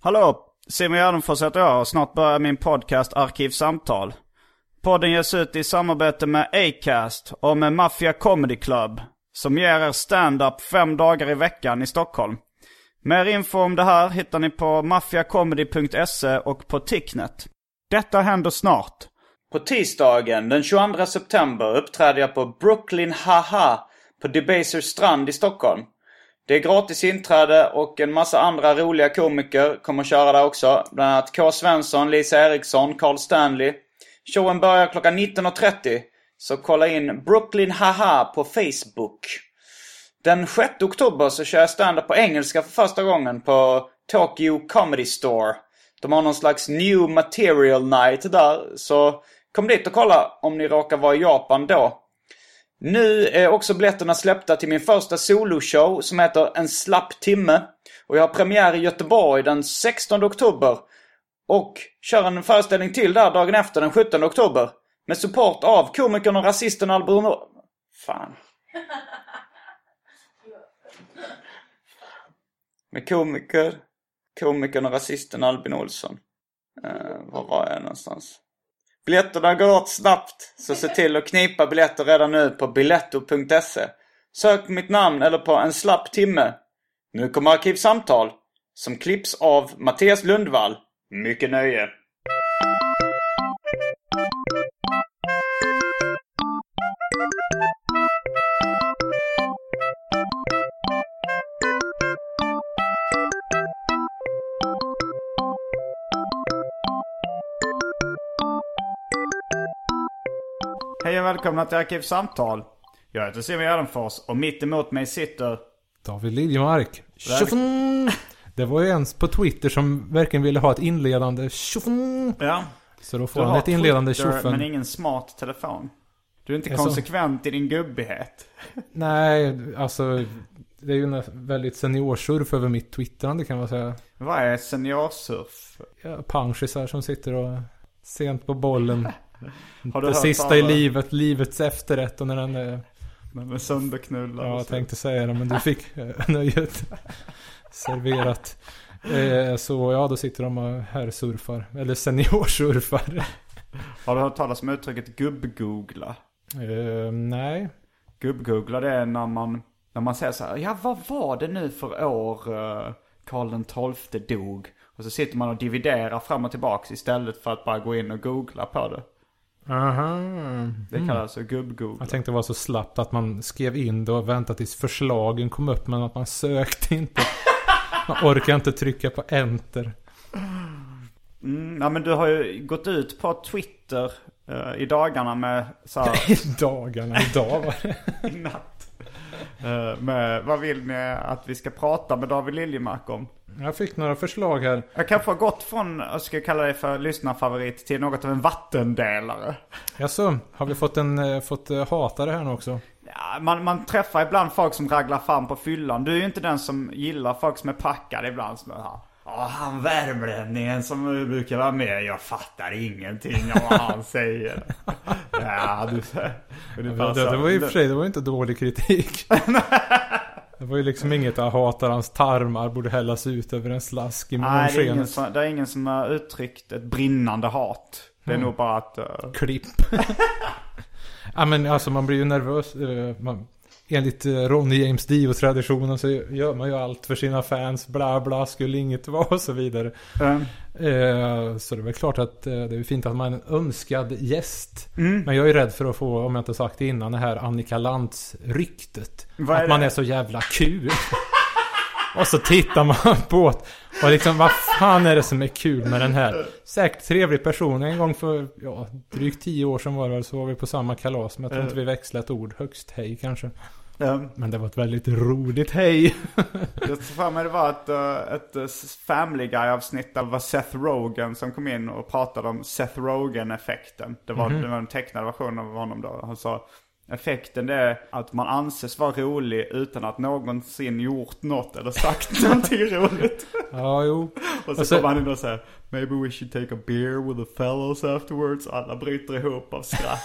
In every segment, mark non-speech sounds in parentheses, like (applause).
Hallå! Simon Gärdenfors heter jag och snart börjar min podcast Arkivsamtal. Podden ges ut i samarbete med Acast och med Mafia Comedy Club. Som ger er stand-up fem dagar i veckan i Stockholm. Mer info om det här hittar ni på maffiacomedy.se och på Ticknet. Detta händer snart. På tisdagen den 22 september uppträder jag på Brooklyn Haha på Debaser strand i Stockholm. Det är gratis inträde och en massa andra roliga komiker kommer köra där också. Bland annat K. Svensson, Lisa Eriksson, Carl Stanley. Showen börjar klockan 19.30. Så kolla in Brooklyn Haha på Facebook. Den 6 oktober så kör jag stand på engelska för första gången på Tokyo Comedy Store. De har någon slags new material night där, så kom dit och kolla om ni råkar vara i Japan då. Nu är också biljetterna släppta till min första soloshow som heter En slapp timme. Och jag har premiär i Göteborg den 16 oktober. Och kör en föreställning till där dagen efter den 17 oktober. Med support av komikern och rasisten Albin Fan. Med komiker, komikern och rasisten Albin Olsson. Uh, var var jag någonstans? Biljetterna går åt snabbt, så se till att knipa biljetter redan nu på biletto.se. Sök mitt namn eller på en slapp timme. Nu kommer Arkivsamtal, som klipps av Mattias Lundvall. Mycket nöje. Hej och välkomna till Arkivsamtal. Jag heter Simon Gärdenfors och mitt emot mig sitter... David Liljemark. Tjofn! Det var ju ens på Twitter som verkligen ville ha ett inledande tjofn. Ja. Så då får han ett inledande tjoffen. men ingen smart telefon. Du är inte konsekvent i din gubbighet. (laughs) Nej, alltså. Det är ju en väldigt seniorsurf över mitt twittrande kan man säga. Vad är seniorsurf? Ja, Panschisar som sitter och sent på bollen. (laughs) Har du det sista i livet, livets efterrätt och när den är... Med, med sönderknullar Ja, jag tänkte säga det men du fick eh, (laughs) nöjet serverat. Eh, så ja, då sitter de och herrsurfar. Eller seniorsurfar. (laughs) Har du hört talas om uttrycket gubbgoogla? Eh, nej. Gubbgoogla det är när man, när man säger så här, ja vad var det nu för år uh, Karl den XII dog? Och så sitter man och dividerar fram och tillbaks istället för att bara gå in och googla på det. Aha. Det kallas alltså gubbgoogla. Jag tänkte det var så slappt att man skrev in det och väntade tills förslagen kom upp men att man sökte inte. Man orkar inte trycka på enter. Mm, ja men du har ju gått ut på Twitter eh, i dagarna med så här, (laughs) I dagarna, idag var det. (laughs) i natt. Eh, med, vad vill ni att vi ska prata med David Liljemark om? Jag fick några förslag här. Jag kanske har gått från, jag ska kalla det för lyssnarfavorit till något av en vattendelare. Jaså, har vi fått en eh, fått eh, hatare här nu också? Ja, man, man träffar ibland folk som raglar fram på fyllan. Du är ju inte den som gillar folk som är packade ibland. Som är här. Ja, han värmlänningen som brukar vara med. Jag fattar ingenting av vad han säger. (laughs) ja, du... Det, det, det var ju för sig, det var inte dålig kritik. (laughs) Det var ju liksom inget jag hatar hans tarmar borde hällas ut över en slask i Nej, det är, ingen som, det är ingen som har uttryckt ett brinnande hat. Det är Mm. nog bara att... eh, Klipp. (laughs) ja men alltså man blir ju nervös. eh, Man, enligt eh, Ronny James Dio-traditionen så gör man ju allt för sina fans. Bla bla, skulle inget vara och så vidare. eh, Eh, Så det är väl klart att eh, det är fint att man är en önskad gäst. mm. Men jag är rädd för att få, om jag inte sagt det innan, det här Annika Lantz-ryktet. Att man är så jävla kul. (laughs) och så tittar man på det. Och liksom, vad fan är det som är kul med den här? Säkert trevlig person. En gång för, ja, drygt tio år sedan var det så var vi på samma kalas. Men jag tror inte vi växlade ett ord. Högst hej kanske. Men det var ett väldigt roligt hej. (laughs) Jag tror för mig det var ett, eh, ett eh, Family Guy-avsnitt där det var Seth Rogen som kom in och pratade om Seth Rogen-effekten. Det var, det var en tecknad version av honom då. Han sa effekten det är att man anses vara rolig utan att någonsin gjort något eller sagt (laughs) någonting roligt. Ja, jo. (laughs) Och så Och så- kommer han in och säger Maybe we should take a beer with the fellows afterwards. Alla bryter ihop av skratt.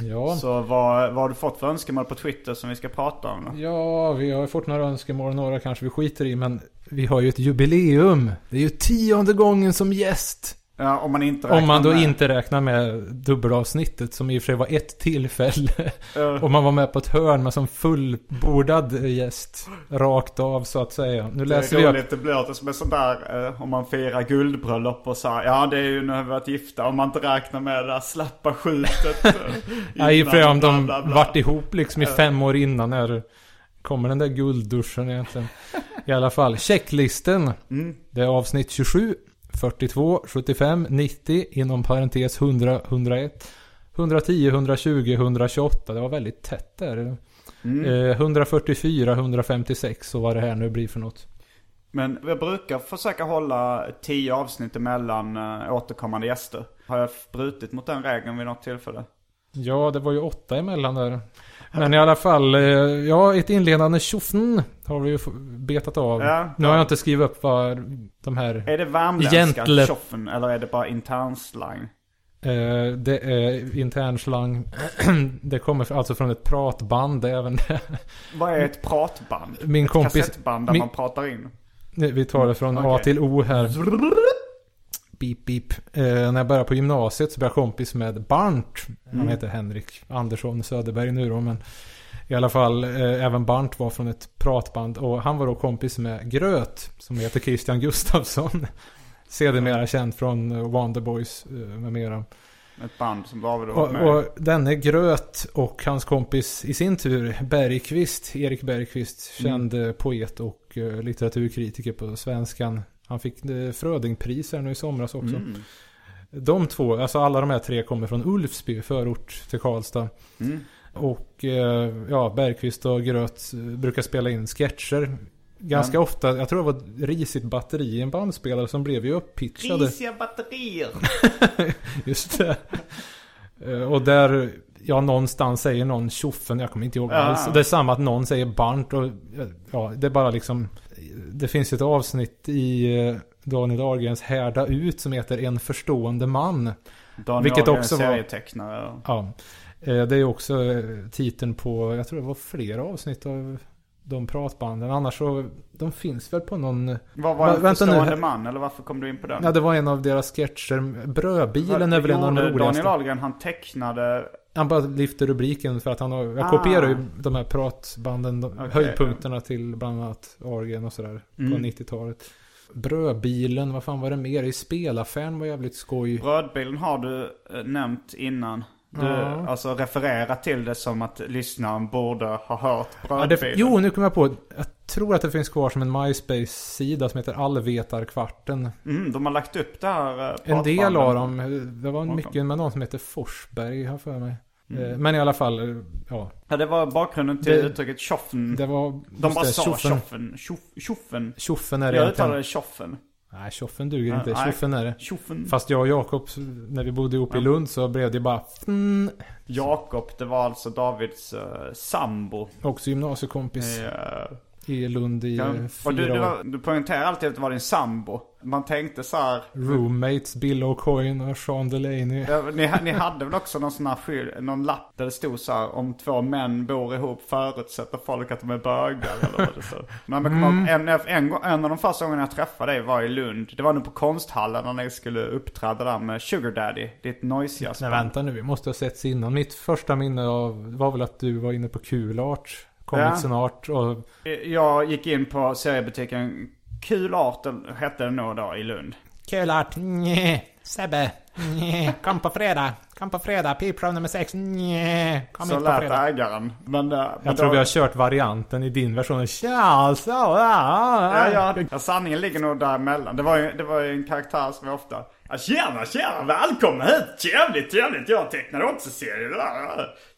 Ja. Så vad, vad har du fått för önskemål på Twitter som vi ska prata om då? Ja, vi har fått några önskemål. Några kanske vi skiter i. Men vi har ju ett jubileum. Det är ju tionde gången som gäst. Ja, om man inte Om man då med- inte räknar med dubbelavsnittet som i och för sig var ett tillfälle. (laughs) Eh, Om man var med på ett hörn med som fullbordad gäst. Rakt av så att säga. Nu Det läser är vi upp. roligt, det blir lite som en sån där eh, om man firar guldbröllop och så här, Ja det är ju när vi varit gifta om man inte räknar med det där slappa skjutet. (laughs) eh, Ja, i och för sig om de bla, bla, bla. varit ihop liksom i fem år innan. När kommer den där guldduschen egentligen. (laughs) I alla fall, checklisten. Mm. Det är avsnitt 27, 42, 75, 90, inom parentes 100, 101, 110, 120, 128. Det var väldigt tätt där. Mm. Eh, 144, 156 och vad det här nu blir för något. Men jag brukar försöka hålla tio avsnitt emellan uh, återkommande gäster. Har jag brutit mot den regeln vid något tillfälle? Ja, det var ju åtta emellan där. Men i alla fall, eh, ja, ett inledande tjofn har vi ju betat av. Ja, nu har ja. jag inte skrivit upp vad de här... Är det värmländska tjoffen eller är det bara internslang? Eh, det är internslang. (clears throat) det kommer alltså från ett pratband även det. Vad är ett pratband? Min ett kompis- kassettband där min- man pratar in? Vi tar det från A Okej. till O här. Beep beep. Eh, när jag började på gymnasiet så blev jag kompis med Barnt. Han Mm. heter Henrik Andersson Söderberg nu då. Men i alla fall, eh, även Barnt var från ett pratband. Och han var då kompis med Gröt. Som heter Christian Gustafsson. (laughs) Sedermera känd från Wonderboys eh, med mera. Ett band som har varit Och, med och denne Gröt och hans kompis i sin tur Bergqvist, Erik Bergqvist, känd eh, poet och eh, litteraturkritiker på svenskan. Han fick eh, Frödingpris här nu i somras också. Mm. De två, alltså alla de här tre kommer från Ulfsby, förort till Karlstad. Mm. Och eh, ja, Bergqvist och Gröt eh, brukar spela in sketcher. Ganska Men- ofta, jag tror det var risigt batteri i en bandspelare som blev ju upppitchade. Risiga batterier. (laughs) Just det. Och där, ja någonstans säger någon tjoffen, jag kommer inte ihåg Ja. alls. Det är samma att någon säger Barnt och ja, det är bara liksom Det finns ett avsnitt i eh, Daniel Dahlgrens Härda ut som heter En förstående man. Daniel Vilket Ahlgren, också var- serietecknare. Ja. Eh, Det är också eh, titeln på, jag tror det var flera avsnitt av de pratbanden. Annars så, de finns väl på någon Vad var Va- en vänta nu. förstående man? Eller varför kom du in på den? Ja, det var en av deras sketcher. Brödbilen är väl en av de roligaste. Daniel Ahlgren, han tecknade... Han bara lyfter rubriken för att han har... Jag Ah. kopierar ju de här pratbanden, de, Okej. höjdpunkterna till bland annat Ahlgren och sådär. På Mm. 90-talet. Brödbilen, vad fan var det mer? I spelaffären var jävligt skoj. Brödbilen har du eh, nämnt innan. Du, Ja. Alltså refererat till det som att lyssnaren borde ha hört Ja, brödbilen. det, jo, nu kommer jag på. Jag tror att det finns kvar som en MySpace-sida som heter Allvetarkvarten. Mm, de har lagt upp det här eh, En del av dem. eh, Det var mycket med någon som heter Forsberg, har för mig. Mm. Eh, Men i alla fall, eh, ja. Ja, det var bakgrunden till Det- uttrycket tjoffen. Det var... De bara det, sa tjoffen. tjoffen. Tjoff- Tjoffen. Tjoffen är det Jag uttalade tjoffen. Nej, tjoffen duger Ja, inte. nej. Tjoffen är det. Tjoffen. Fast jag och Jakob, när vi bodde ihop i Ja. Lund så blev det bara mm, Jakob, det var alltså Davids uh, sambo. Också gymnasiekompis. Eh, i Lund i Ja. ja. Och du, fyra du, var, du poängterar alltid att det var din sambo. Man tänkte så här. Roommates, Bill O'Coin och Sean Delaney. Ja, ni, ni hade väl också någon sån här skyl, någon lapp där det stod så här om två män bor ihop förutsätter folk att de är bögar eller vad det så. Men ihåg, en, en, gång- en av de första gångerna jag träffade dig var i Lund. Det var nu på konsthallen när ni skulle uppträda där med Sugar Daddy, ditt noise Nej vänta nu, vi måste ha setts innan. Mitt första minne av var väl att du var inne på Kulart. Comics Ja. Art och Jag gick in på seriebutiken Kul Art hette den nog då i Lund. Kulart, nje. Sebbe, nje. Kom på fredag. Kom på fredag. Pipshow nummer sex, nje. Kom Så lät ägaren. Men, eh, men Jag tror då- vi har kört varianten i din version. Tja, så, ja, Ja, ja, ja, sanningen ligger nog däremellan. Det var ju, det var ju en karaktär som jag ofta... Ja, tjena, tjena, välkommen hit! Trevligt, trevligt. Jag tecknar också serier.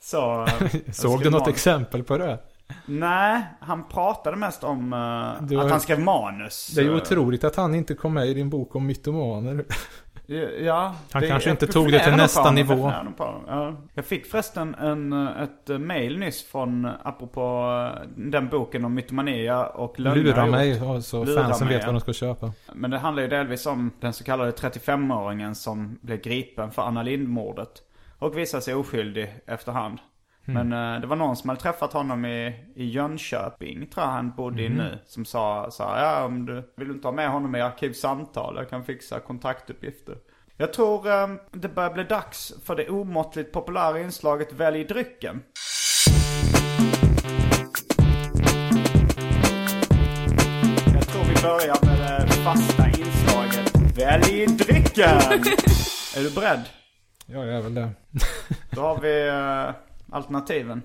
Så... eh, (laughs) Såg du något manus. exempel på det? Nej, han pratade mest om Det var- att han skrev manus. Det är ju otroligt att han inte kom med i din bok om mytomaner. Ja, Han det- kanske inte tog det till nästa honom, nivå. jag fick förresten en, eh, ett eh, mail nyss från, apropå den boken om mytomania och lögner. Lura mig så Lura fansen mig, vet vad de ska köpa. Men det handlar ju delvis om den så kallade 35-åringen som blev gripen för Anna Lindh-mordet. Och visade sig oskyldig efterhand. Men eh, det var någon som hade träffat honom i, i Jönköping, tror jag han bodde i nu. Som sa så här, ja om du vill du inte ha med honom i arkivsamtal, jag kan fixa kontaktuppgifter. Jag tror eh, det börjar bli dags för det omåttligt populära inslaget Välj drycken. Jag tror vi börjar med det fasta inslaget Välj drycken! (laughs) är du beredd? Ja, jag är väl det. Då har vi eh, alternativen.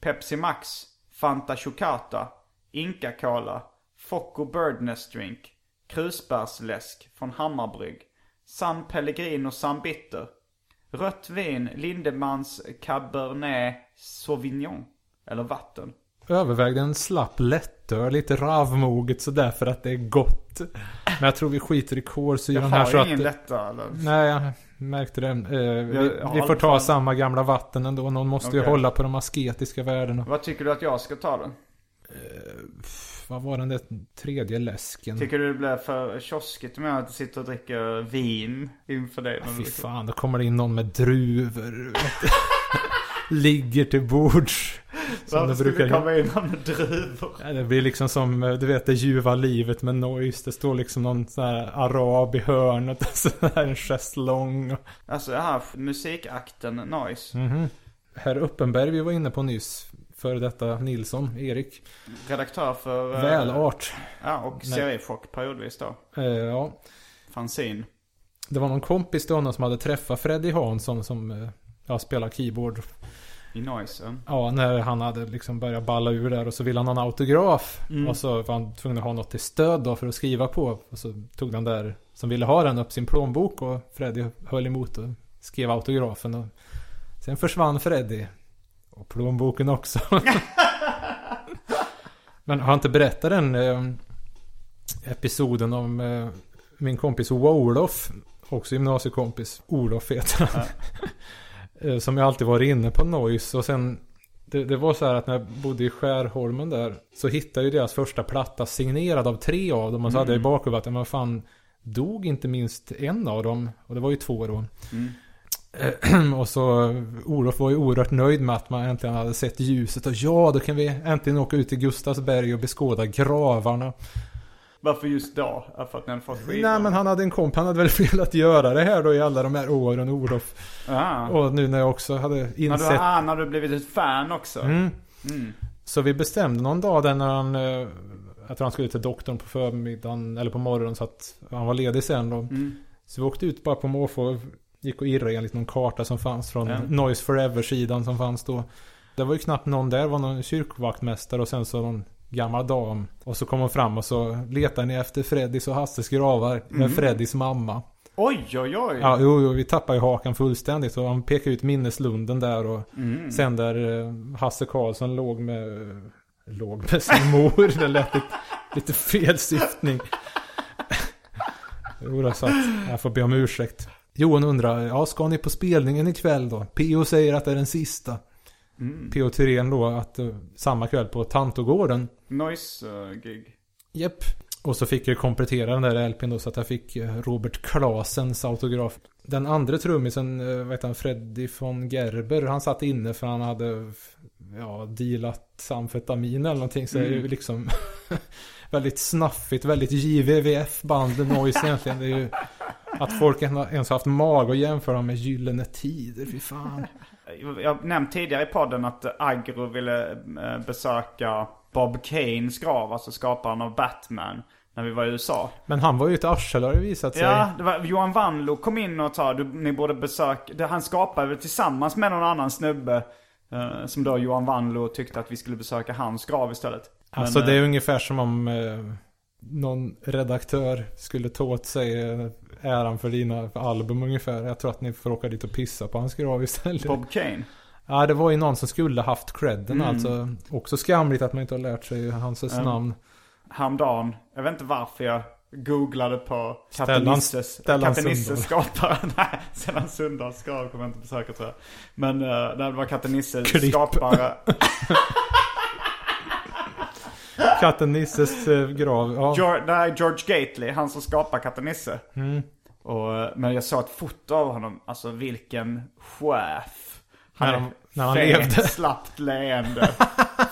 Pepsi Max, Fanta Chocata, Inca Cola, Focco Birdnest Drink, Krusbärsläsk från Hammarbrygg, San Pellegrino San Bitter, Rött vin, Lindemans Cabernet Sauvignon. Eller vatten. Övervägde en slapp lättöl, lite ravmoget sådär för att det är gott. Men jag tror vi skiter i Jag kolsyran här har så att... ingen lätta eller? Nej, jag märkte det. Eh, vi, vi får ta fan- samma gamla vatten ändå. Någon måste ju Okej. hålla på de asketiska värdena. Vad tycker du att jag ska ta då? Vad var den där tredje läsken? Tycker du det blir för kioskigt om jag sitter och dricker vin inför dig? Fy fan, då kommer det in någon med druvor. Ligger till bords. Som Varför skulle brukar det komma in någon med druvor? Ja, Det blir liksom som, du vet det ljuva livet med noise. Det står liksom någon sån här arab i hörnet. Så här en schäslong. Alltså det här musikakten Noise. Mhm. Herr Uppenberg vi var inne på nyss. För detta Nilsson, Erik. Redaktör för... eh, Välart. Ja, och seriechock periodvis då. Eh, ja. Fanzine. Det var någon kompis till honom som hade träffat Freddy Hansson som eh, ja, spelar keyboard. I Noise. Ja, när han hade liksom börjat balla ur där och så ville han ha en autograf. Mm. Och så var han tvungen att ha något till stöd då för att skriva på. Och så tog den där som ville ha den upp sin plånbok och Freddy höll emot och skrev autografen. Och sen försvann Freddy. Och plånboken också. (laughs) Men har inte berättat den eh, episoden om eh, min kompis Wolof. Också gymnasiekompis. Olof heter han. Eh, (laughs) Som jag alltid varit inne på Noise och sen det, det var så här att när jag bodde i Skärholmen där Så hittade ju deras första platta signerad av tre av dem Och så hade jag i bakhuvudet att, vad fan Dog inte minst en av dem Och det var ju två då. Eh, (clears throat) Och så Olof var ju oerhört nöjd med att man äntligen hade sett ljuset Och ja, då kan vi äntligen åka ut till Gustavsberg och beskåda gravarna Varför just då? För att hade fått skivan? Nej men han hade en komp, han hade väl (laughs) velat göra det här då i alla de här åren Olof Ja. Och nu när jag också hade När du, insett ah, när du blivit ett fan också? Mm. Mm. Så vi bestämde någon dag där när han eh, Jag tror han skulle till doktorn på förmiddagen eller på morgonen så att han var ledig sen då. Mm. Så vi åkte ut bara på måfå Gick och irrade enligt någon karta som fanns från Ja. Noise Forever-sidan som fanns då. Det var ju knappt någon där, det var någon kyrkvaktmästare och sen så någon gammal dam. Och så kom hon fram och så letade ni efter Freddys och Hasses gravar med Freddys mamma. Oj, oj, oj. Ja, jo, jo, vi tappade ju hakan fullständigt. Och han pekade ut minneslunden där och Mm. sen där eh, Hasse Karlsson låg med, låg med sin mor. Det lät lite, lite fel syftning. Jo, då, så att jag får be om ursäkt. Johan undrar, ja ska ni på spelningen ikväll då? P.O. säger att det är den sista. Mm. P.O. Thyrén då att eh, samma kväll på Tantogården. Noise-gig. Japp. Och så fick jag komplettera den där LPn då så att jag fick eh, Robert Klasens autograf. Den andra trummisen, eh, vad heter han, Freddy von Gerber, han satt inne för han hade ja, dealat amfetamin eller någonting. Så det är ju liksom (laughs) väldigt snaffigt, väldigt JVVF band noise egentligen. Det är ju att folk ens har haft mag att jämföra dem med Gyllene Tider, fy fan. Jag har nämnt tidigare i podden att Agro ville eh, besöka Bob Kanes grav, alltså skaparen av Batman, när vi var i USA. Men han var ju ett arsel har det visat sig. Ja, det var, Johan Wanlo kom in och sa du, ni borde besöka, det, han skapade väl tillsammans med någon annan snubbe. Eh, som då Johan Wanlo tyckte att vi skulle besöka hans grav istället. Alltså Men, det är eh, ungefär som om eh, någon redaktör skulle ta åt sig eh, äran för dina album ungefär. Jag tror att ni får åka dit och pissa på hans grav istället. Bob Kane. Ja, det var ju någon som skulle haft credden Mm. alltså. Också skamligt att man inte har lärt sig hans Ja. namn. Häromdagen, jag vet inte varför jag googlade på Katte Nisses, skapare. (laughs) Nej, Stellan Sundahls grav kommer jag inte besöka tror jag. Men uh, det var Katte Nisses skapare. (laughs) Katten Nisses eh, grav. Ja. George, nej, George Gately, han som skapar Katte Nisse. Mm. Och, eh, men jag såg ett foto av honom, alltså vilken chef. Han är när han levde. slappt (laughs) leende.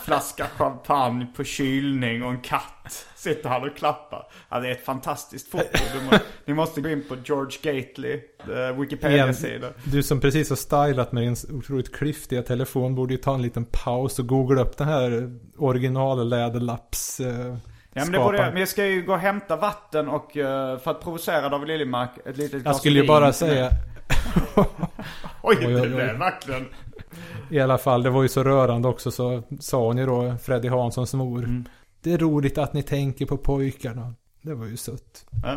Flaska champagne på kylning och en katt. Sitter han och klappar. Ja, det är ett fantastiskt foto. Må, ni måste gå in på George Gately, eh, Wikipedia-sida. Du som precis har stylat med din otroligt klyftiga telefon borde ju ta en liten paus och googla upp den här original läderlapps eh, Ja men det borde jag, men jag ska ju gå och hämta vatten och eh, för att provocera David Liljemark ett litet Jag glas skulle ju bara säga, (laughs) Oj, Oj, det oj, oj. blev verkligen. I alla fall, det var ju så rörande också så sa hon ju då, Freddy Hanssons mor. Mm. Det är roligt att ni tänker på pojkarna. Det var ju sött. Ja.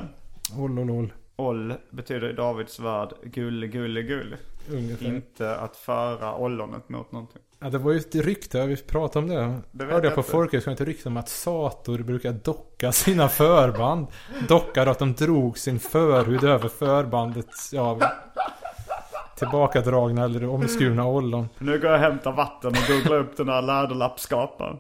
Oll, oll, oll. Oll betyder i Davids värld gulle, gulle, gull. Ungefär. Inte att föra ollonet mot någonting. Ja, det var ju ett rykte, vi pratade om det. Det Hörde jag på folkhögskolan ett rykte om att Sator brukar docka sina förband. Dockar att de drog sin förhud över förbandets, ja, tillbakadragna eller omskurna ollon. Nu går jag och hämtar vatten och googlar upp den här läderlappskaparen.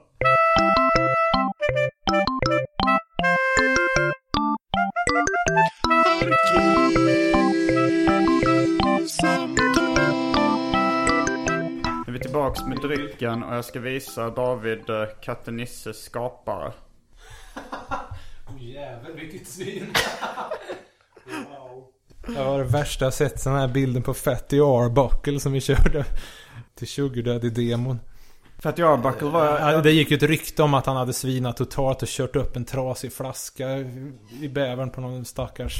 Nu är vi tillbaks med drycken och jag ska visa David eh, Katte Nisses skapare. (laughs) Jävel vilket svin. (laughs) Det var det värsta jag sett, den här bilden på Fatty Arbuckle som vi körde till Sugar Daddy-demon. Jag Arbuckle var... Det gick ju ett rykte om att han hade svinat totalt och kört upp en trasig flaska i bävern på någon stackars...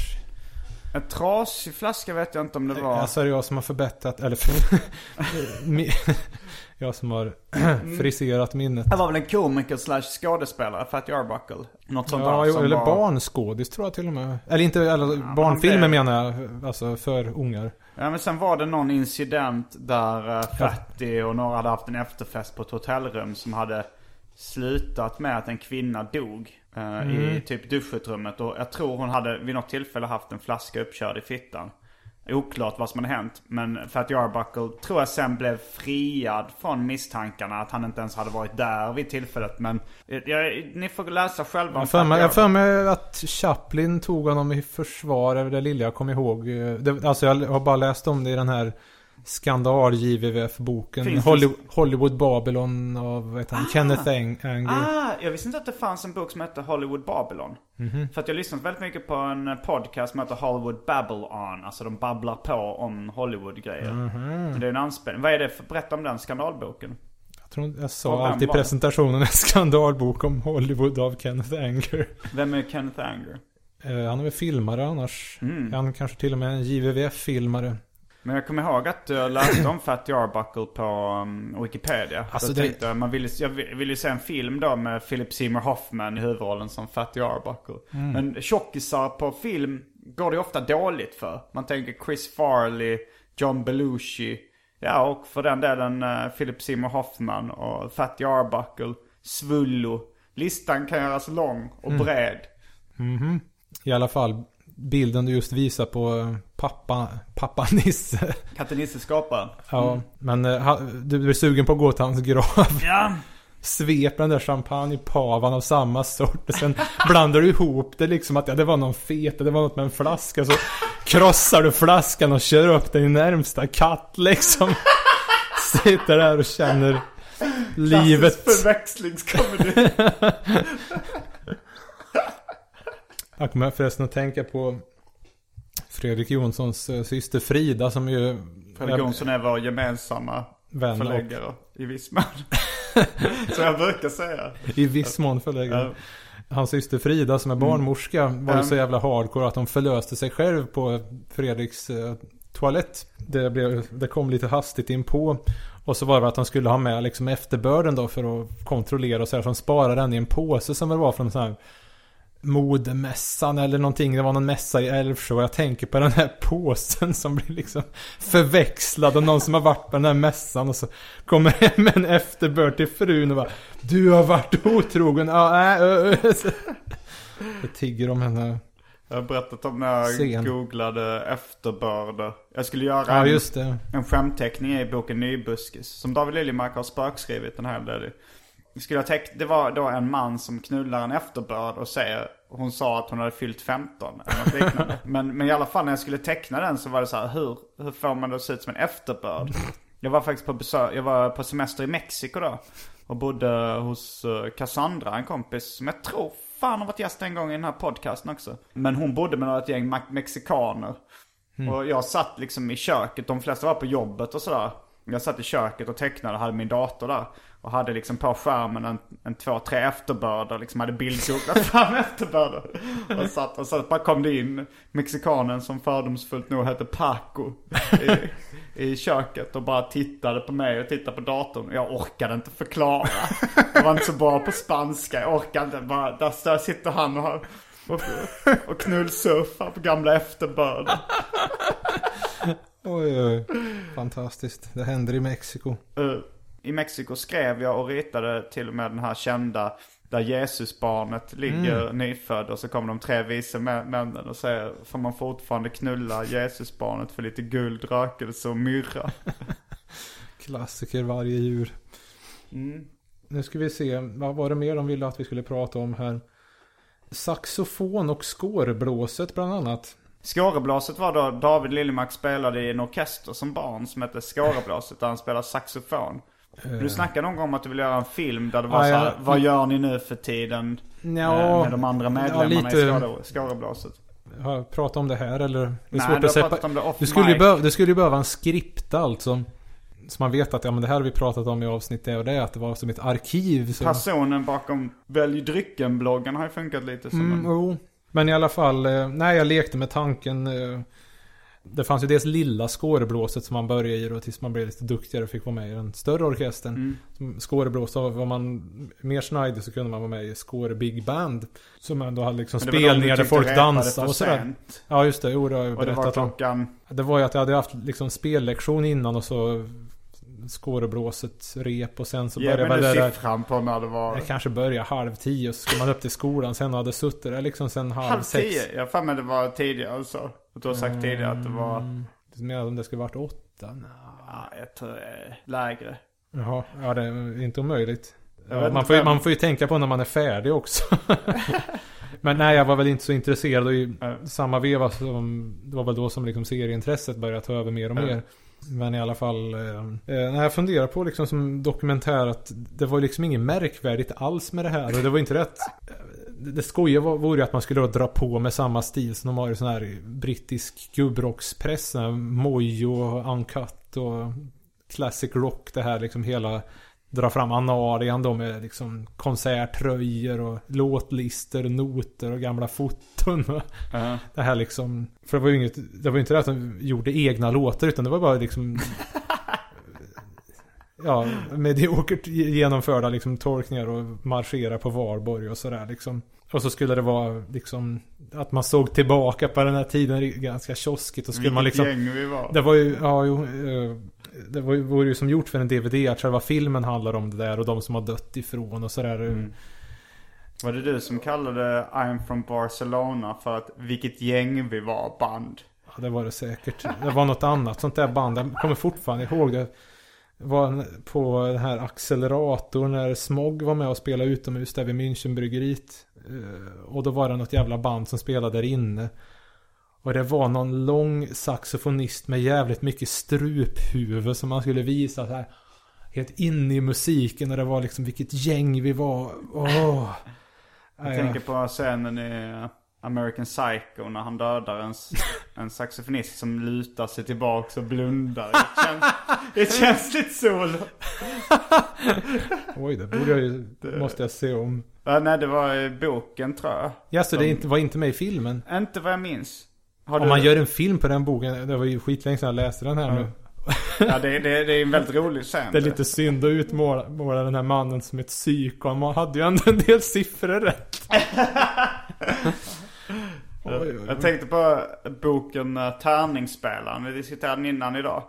En trasig flaska vet jag inte om det var. Alltså är det jag som har förbättrat, eller (laughs) jag som har (clears throat) friserat minnet. Det var väl en komiker slash skådespelare, Fatty Arbuckle. Något sånt Ja, där jo, eller var... barnskådis tror jag till och med. Eller inte, eller han barnfilmer blev- menar jag. Alltså för ungar. Ja men sen var det någon incident där uh, Fatty och några hade haft en efterfest på ett hotellrum som hade slutat med att en kvinna dog eh, i typ duschutrummet. Och jag tror hon hade vid något tillfälle haft en flaska uppkörd i fittan. Oklart vad som hade hänt. Men Fatty Arbuckle tror jag sen blev friad från misstankarna att han inte ens hade varit där vid tillfället. Men jag, ni får läsa själva om för mig, jag för mig att Chaplin tog honom i försvar, över det lilla jag kommer ihåg. Eh, Det, alltså jag har bara läst om det i den här skandal-JVVF-boken. Finns det- Hollywood, Hollywood Babylon av, vad heter han, Kenneth Ang- Anger. Ah, jag visste inte att det fanns en bok som hette Hollywood Babylon. För att jag lyssnat väldigt mycket på en podcast som heter Hollywood Babble-On. Alltså de babblar på om Hollywood-grejer. Men Det är en anspelning. Vad är det för, berätta om den skandalboken. Jag, tror, jag sa alltid i presentationen en skandalbok om Hollywood av Kenneth Anger. Vem är Kenneth Anger? Eh, han är väl filmare annars. Mm. Han kanske till och med är en JVVF-filmare. Men jag kommer ihåg att jag läste om Fatty Arbuckle på um, Wikipedia. Alltså, det- tänkte man ville, jag ville ju se en film då med Philip Seymour Hoffman i huvudrollen som Fatty Arbuckle. Mm. Men tjockisar på film går det ofta dåligt för. Man tänker Chris Farley, John Belushi. Ja, och för den delen uh, Philip Seymour Hoffman och Fatty Arbuckle, Svullo. Listan kan göras lång och Mm. bred. I alla fall, bilden du just visar på eh, pappa, pappa Nisse. Katte Nisse skaparen. Ja, men eh, ha- du blir sugen på att gå till hans grav. Ja, sveper den där champagnepavan av samma sort. Och sen blandar du ihop det liksom att ja, det var någon fet, det var något med en flaska. Så krossar du flaskan och kör upp den i närmsta katt liksom. Sitter där och känner livet. förväxlingskomedi. Jag kommer förresten att tänka på Fredrik Jonssons eh, syster Frida som ju... Fredrik Jonsson är vår gemensamma Vän och- förläggare i viss mån. (laughs) Så jag brukar säga. I viss mån förläggare. Hans syster Frida som är barnmorska var ju Mm. så jävla hardcore att hon förlöste sig själv på Fredriks eh, toalett. Det, blev, det kom lite hastigt in på Och så var det att han skulle ha med liksom efterbörden då för att kontrollera och så här. Så han sparade den i en påse som det var från sån här modemässan eller någonting. Det var någon mässa i Älvsjö. Och jag tänker på den här påsen som blir liksom förväxlad. Och någon som har varit på den här mässan och så kommer hem en efterbörd till frun och bara Du har varit otrogen. Ja, äh, äh, äh. Jag tigger om henne. Jag har berättat om när jag Scen. googlade efterbörder. Jag skulle göra Ja, en, en skämtteckning i boken Nybuskis. Som David Liljemark har spökskrivit en hel del i. Skulle jag teck- det var då en man som knullar en efterbörd och säger Hon sa att hon hade fyllt 15 eller något liknande. (laughs) men, men i alla fall när jag skulle teckna den så var det så här, hur, hur får man det att se ut som en efterbörd? Jag var faktiskt på besök, jag var på semester i Mexiko då. Och bodde hos eh, Cassandra, en kompis som jag tror fan har varit gäst en gång i den här podcasten också. Men hon bodde med ett gäng mexikaner. Och jag satt liksom i köket, de flesta var på jobbet och sådär. Jag satt i köket och tecknade och hade min dator där. Och hade liksom på skärmen en, en två, tre efterbörder. Liksom hade bildgooglat (laughs) fram efterbörder. Och satt och så bara kom det in mexikanen som fördomsfullt nog hette Paco. I, I köket och bara tittade på mig och tittade på datorn. Jag orkade inte förklara. Jag var inte så bra på spanska. Jag orkade inte. Bara, där där sitter han och, och, och knullsurfar på gamla efterbörder. Oj, oj. Fantastiskt. Det händer i Mexiko. Eh, I Mexiko skrev jag och ritade till och med den här kända där Jesusbarnet ligger nyfödd och så kommer de tre vise mä- männen och säger Får man fortfarande knulla Jesusbarnet för lite guld, rökelse och myrra? (laughs) Klassiker varje djur. Mm. Nu ska vi se. Vad var det mer de ville att vi skulle prata om här? Saxofon och skårblåset bland annat. Skåreblåset var då David Liljemark spelade i en orkester som barn som hette Skåreblåset där han spelade saxofon. Du snackade någon gång om att du ville göra en film där det var Ja, så här, ja. vad gör ni nu för tiden? Ja, eh, med de andra medlemmarna lite- i Skåre- Skåreblåset. Har jag pratat om det här eller? Det är Nej, svårt du att pratat om det off Du skulle, ju behöva, du skulle ju behöva en skripta alltså. Så man vet att ja, men det här har vi pratat om i avsnitt det och det. Att det var som ett arkiv. Så... Personen bakom Välj drycken-bloggen har ju funkat lite som Mm, en... jo. Men i alla fall, eh, nej jag lekte med tanken. eh, Det fanns ju dels lilla skåreblåset som man började i då tills man blev lite duktigare och fick vara med i den större orkestern. Mm. Skåreblås, var man mer snajdig så kunde man vara med i Skåre Big Band. Som ändå hade liksom spelningar där folk dansade och sådär. Ja just det, jo det har jag Och det var berättat om. klockan... Det var ju att jag hade haft liksom spellektion innan och så Skåreblåset rep och sen så Ge började det där. siffran på när det var... Jag kanske började halv tio och så skulle man upp till skolan. Sen hade suttit där liksom sen halv, Halv sex. tio? Jag för det var tidigare alltså. Du har sagt tidigare att det var... Mm, Du menar om det skulle varit åtta? Nja. Ja, jag tror det är lägre. Jaha, ja det är inte omöjligt. Ja, man, får ju, man får ju tänka på när man är färdig också. (laughs) Men nej, jag var väl inte så intresserad och i Nej. samma veva som Det var väl då som liksom serieintresset började ta över mer och Nej. mer. Men i alla fall, eh, när jag funderar på liksom som dokumentär att det var liksom inget märkvärdigt alls med det här. Och det var inte rätt. Det det skojiga vore ju att man skulle då dra på med samma stil som de har i sån här brittisk gubbrockspress. Mojo Uncut och Classic Rock. Det här liksom hela dra fram anarian då med liksom konserttröjor och låtlister och noter och gamla foton. va. (laughs) Ja. Det här liksom. För det var ju inget, det var inte det att de gjorde egna låtar utan det var bara liksom (laughs) Ja, mediokert genomförda liksom tolkningar och marschera på Valborg och sådär liksom. Och så skulle det vara liksom att man såg tillbaka på den här tiden ganska kioskigt och skulle man Vilket liksom gäng vi var. det var ju, ja jo, eh, det var ju, vore ju som gjort för en DVD att själva filmen handlar om det där och de som har dött ifrån och sådär. Mm. Var det du som kallade I'm from Barcelona för att vilket gäng vi var band? Ja, det var det säkert. Det var något annat sånt där band. Jag kommer fortfarande ihåg det. var på den här acceleratorn när Smog var med och spelade utomhus där vid Münchenbryggeriet. Eh, Och då var det något jävla band som spelade där inne. Och det var någon lång saxofonist med jävligt mycket struphuvud som man skulle visa så här. Helt inne i musiken och det var liksom vilket gäng vi var. Åh. Jag Nej, tänker på scenen i American Psycho när han dödar en, (laughs) en saxofonist som lutar sig tillbaka och blundar. Det känns, det känns lite sol. (laughs) Oj, det borde jag ju, måste jag se om. Ja, nej, det var i boken tror jag. Ja, så det inte, var inte med i filmen? Inte vad jag minns. Har Om man gör en film på den boken, det var ju skitlänge sedan jag läste den här nu. Ja, det, det, det är en väldigt rolig scen. Det är lite synd att utmåla måla den här mannen som ett psyko. Man hade ju ändå en del siffror rätt. (laughs) Oj. Jag tänkte på boken uh, Tärningsspelaren. Vi diskuterade den innan idag.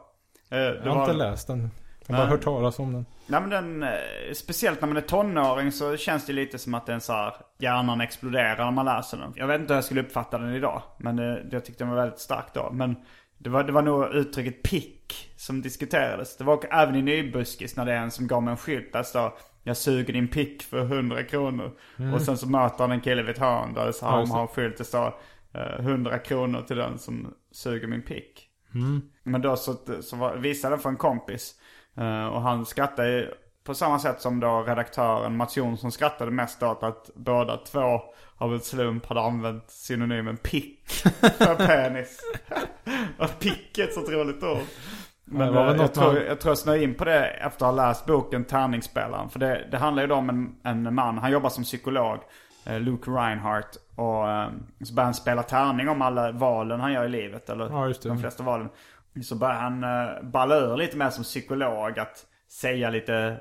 Eh, det Jag har inte var- läst den. Jag har bara hört talas om den. Nej men den, eh, speciellt när man är tonåring så känns det lite som att den så här, hjärnan exploderar när man läser den. Jag vet inte hur jag skulle uppfatta den idag. Men eh, jag tyckte den var väldigt stark då. Men det var, det var nog uttrycket pick som diskuterades. Det var även i Nybuskis när det är en som gav mig en skylt där det står Jag suger din pick för 100 kronor. Och sen så möter han en kille vid ett hörn där det så Mm. Just har det. en skylt det står eh, 100 kronor till den som suger min pick. Men då så, så var, visade den för en kompis. Eh, och han skrattade ju på samma sätt som då redaktören Mats Jonsson skrattade mest åt att båda två av en slump hade använt synonymen pick (laughs) för penis. (laughs) och pick är ett så roligt ord. Men väl eh, jag, tror, man- jag tror jag snöade in på det efter att ha läst boken Tärningsspelaren. För det, det handlar ju då om en, en man, han jobbar som psykolog, eh, Luke Reinhardt. Och så börjar han spela tärning om alla valen han gör i livet. Eller Ja, de flesta valen. Så börjar han uh, balla ur lite mer som psykolog. Att säga lite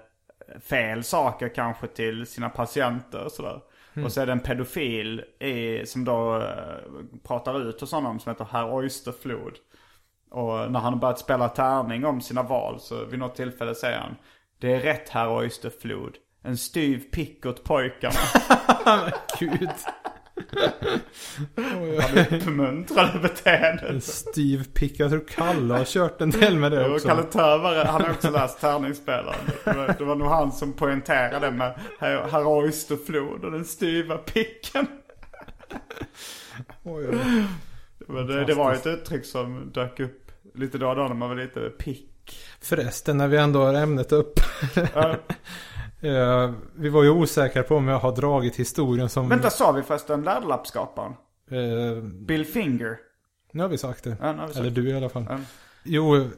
fel saker kanske till sina patienter och sådär. Och så är det en pedofil i, som då eh, pratar ut hos honom som heter Herr Oysterflod. Och när han har börjat spela tärning om sina val så vid något tillfälle säger han Det är rätt Herr Oysterflod. En styv pick åt pojkarna. (laughs) Gud. (laughs) Han uppmuntrade beteendet. Steve Pick. Jag tror Kalle har kört en del med det Och också. Kalle Tövare, han har också läst Tärningsspelaren. Det var, det var nog han som poängterade med Herr Herr Oysterflod och den styva picken. Oj, oj. Men det, det var ett uttryck som dök upp lite då och då när man var lite pick. Förresten, när vi ändå har ämnet upp. Ja. Eh, vi var ju osäkra på om jag har dragit historien som... Vänta, sa vi förresten Läderlappskaparen? Eh, Bill Finger? nu har vi sagt det. Ja, vi sagt Eller du i alla fall. Ja. Jo,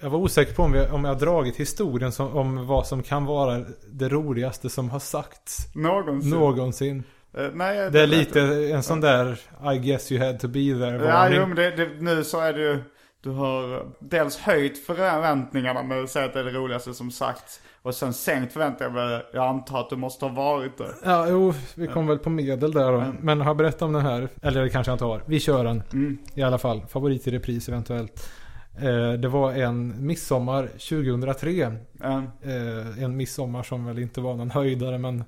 jag var osäker på om, vi, om jag har dragit historien som, om vad som kan vara det roligaste som har sagts Någonsin. någonsin. Eh, nej, Det är lite jag. en sån där I guess you had to be there Ja, varning. jo, men det, det, nu så är det ju... Du har dels höjt förväntningarna med att säga att det är det roligaste som sagts. Och sen sänkt förväntningarna med jag antar att du måste ha varit där. Ja, jo, vi kom väl på medel där då. Men har jag berättat om den här? Eller det kanske jag inte har. Vi kör den. Mm. I alla fall. Favorit i repris eventuellt. Eh, det var en midsommar 2003. Eh, Eh, en midsommar som väl inte var någon höjdare men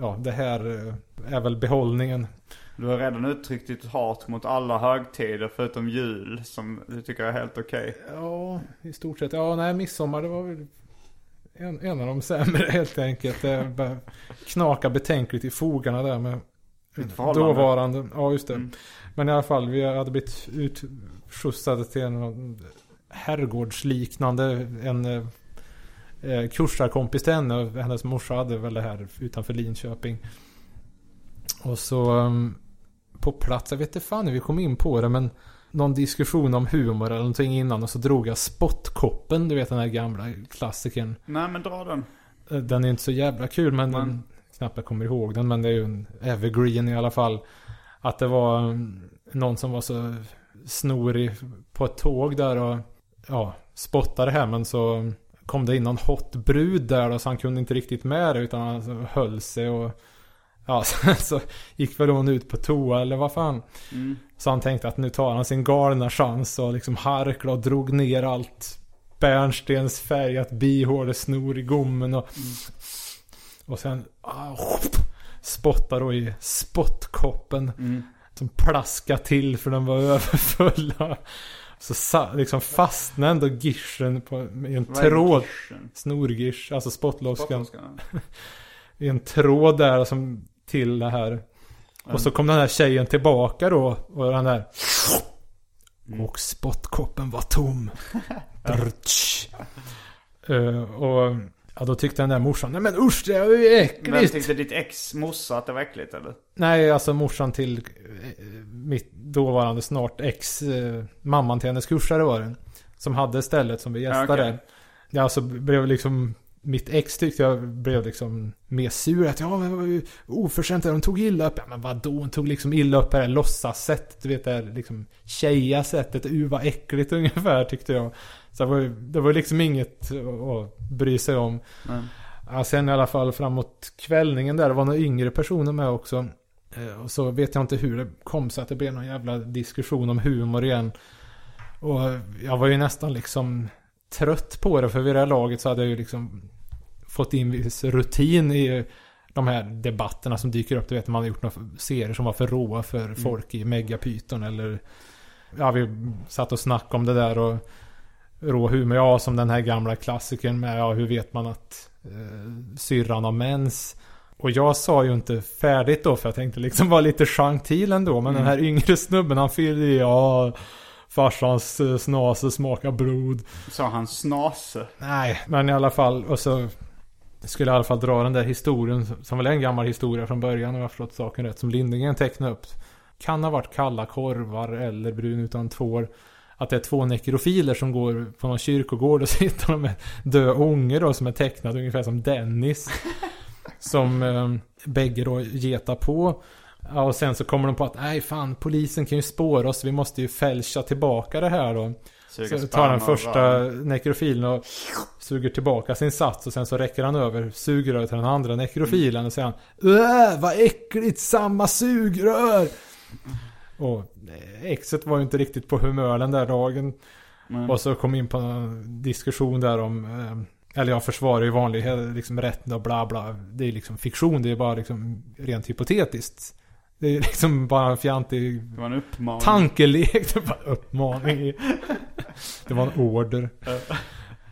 ja, det här eh, är väl behållningen. Du har redan uttryckt ditt hat mot alla högtider förutom jul som du tycker är helt okej. Ja, i stort sett. Ja, nej, midsommar det var väl en, en av de sämre (laughs) helt enkelt. Det började knaka betänkligt i fogarna där med dåvarande. Ja, just det. Mm. Men i alla fall, vi hade blivit utskjutsade till en herrgårdsliknande, en eh, eh, kursarkompis till henne. och Hennes morsa hade väl det här utanför Linköping. Och så um, på plats, jag vet inte fan hur vi kom in på det men någon diskussion om humor eller någonting innan och så drog jag spottkoppen, du vet den här gamla klassikern. Nej men dra den. Eh, Den är inte så jävla kul men Men- den, knappt jag kommer ihåg den men det är ju en evergreen i alla fall. Att det var um, någon som var så snorig på ett tåg där och ja, spottade här men så kom det in någon hot brud där då så han kunde inte riktigt med det utan han höll sig och ja, (laughs) sen så gick väl hon ut på toa eller vad fan. Mm. Så han tänkte att nu tar han sin galna chans och liksom harklade och drog ner allt bärnstensfärgat bihåle snor i gommen och och sen ah, spottar då i spottkoppen Mm. som plaskade till för den var (laughs) överfull. Så sa, liksom fastnade ändå girschen på, i en Vad tråd. Snorgish, alltså. Spottlosskan. (laughs) I en tråd där som till det här. Och så kom den här tjejen tillbaka då. Och den där. Mm. Och spottkoppen var tom. (laughs) Eh, och ja, då tyckte den där morsan, nej men usch det är ju Men äckligt. tyckte ditt ex morsa att det var äckligt eller? Nej, alltså morsan till eh, mitt dåvarande snart ex, eh, mamman till hennes kursare var det. Som hade stället som vi Ja, gästade. okej. Ja, alltså blev liksom mitt ex tyckte jag blev liksom mer sur. Att ja, men var ju oförskämt hon tog illa upp. Ja, men vadå? Hon tog liksom illa upp på det här låtsassättet. Du vet det här liksom tjeja sättet. Uh vad äckligt ungefär tyckte jag. Så det var ju det var liksom inget att bry sig om. Mm. Ja, sen i alla fall framåt kvällningen där, det var några yngre personer med också. Eh, Och så vet jag inte hur det kom sig att det blev någon jävla diskussion om humor igen. Och jag var ju nästan liksom trött på det, för vid det här laget så hade jag ju liksom fått in viss rutin i de här debatterna som dyker upp. Du vet, man har gjort några serier som var för råa för folk i Megapyton eller... Ja, vi satt och snackade om det där och rå humor. Ja, som den här gamla klassikern med, ja, hur vet man att eh, syrran har mens? Och jag sa ju inte färdigt då, för jag tänkte liksom vara lite gentil ändå. Men den här yngre snubben, han fyllde i, ja, farsans eh, snase smakar blod. Sa han snase? Nej, men i alla fall. Och så skulle jag i alla fall dra den där historien som väl är en gammal historia från början om jag förstått saken rätt. Som Lindingen tecknade upp. Kan ha varit kalla korvar eller brun utan tvår. Att det är två nekrofiler som går på någon kyrkogård och (laughs) sitter med död ånger då som är tecknad ungefär som Dennis. (laughs) som eh, bägge då getar på. Ja, och sen så kommer de på att nej fan polisen kan ju spåra oss. Vi måste ju fälscha tillbaka det här då. Suga Så tar den första nekrofilen och suger tillbaka sin sats och sen så räcker han över sugröret till den andra nekrofilen och säger han Öh, vad äckligt, samma sugrör! Och exet var ju inte riktigt på humör den där dagen. Mm. Och så kom in på en diskussion där om eh, eller jag försvarar ju vanlig liksom rätten och bla bla. Det är liksom fiktion, det är bara liksom rent hypotetiskt. Det är liksom bara en fjantig Det var en uppmaning. tankelek. Det var en uppmaning. Det var en order.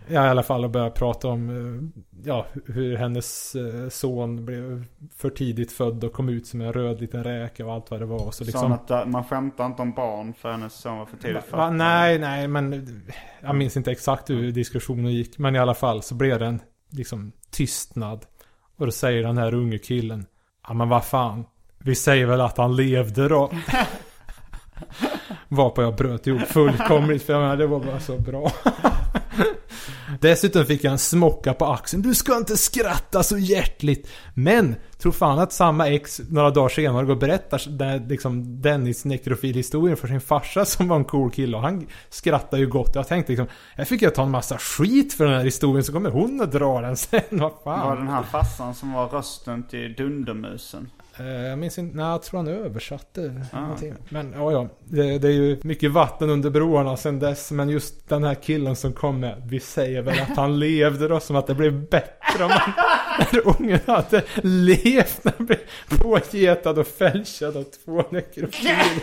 Ja, i alla fall att börja prata om eh, ja, hur hennes eh, son blev för tidigt född och kom ut som en röd liten räka och allt vad det var. Så liksom, att äh, man skämtar inte om barn för hennes son var för tidigt född? nej, nej, men jag minns inte exakt hur diskussionen gick. Men i alla fall så blev det en liksom tystnad. Och då säger den här unge killen. Ja men vad fan. Vi säger väl att han levde då. (laughs) Varpå jag bröt ihop fullkomligt. För jag menar, det var bara så bra. (laughs) Dessutom fick jag en smocka på axeln. Du ska inte skratta så hjärtligt. Men, tror fan att samma ex några dagar senare går och berättar den, liksom Dennis nekrofilhistorien för sin farsa som var en cool kille. Och han skrattar ju gott. Jag tänkte liksom, jag fick jag ta en massa skit för den här historien så kommer hon att dra den sen. (laughs) Vad fan. Var den här farsan som var rösten till Dundermusen? Eh, Jag minns inte, nej jag tror han översatte Ah. någonting. Men ja, ja. Det, det är ju mycket vatten under broarna sen dess. Men just den här killen som kom med. Vi säger väl att han levde då. Som att det blev bättre om han, (laughs) när ungen hade levt. När han blev pågetad och fälschad av två nekrofiler. (laughs)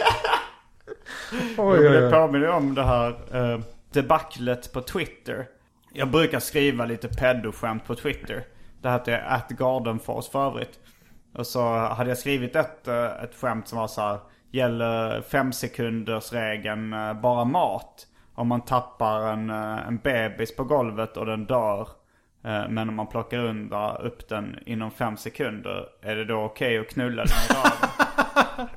Oj, oj, Det oj. påminner om det här uh, debaclet på Twitter. Jag brukar skriva lite pedoskämt på Twitter. Det här heter att Gardenfors för övrigt. Och så hade jag skrivit ett, eh, ett skämt som var så här. Gäller fem sekunders regeln eh, bara mat? Om man tappar en, eh, en bebis på golvet och den dör. Men om man plockar undan upp den inom fem sekunder. Är det då okej att knulla den i röven?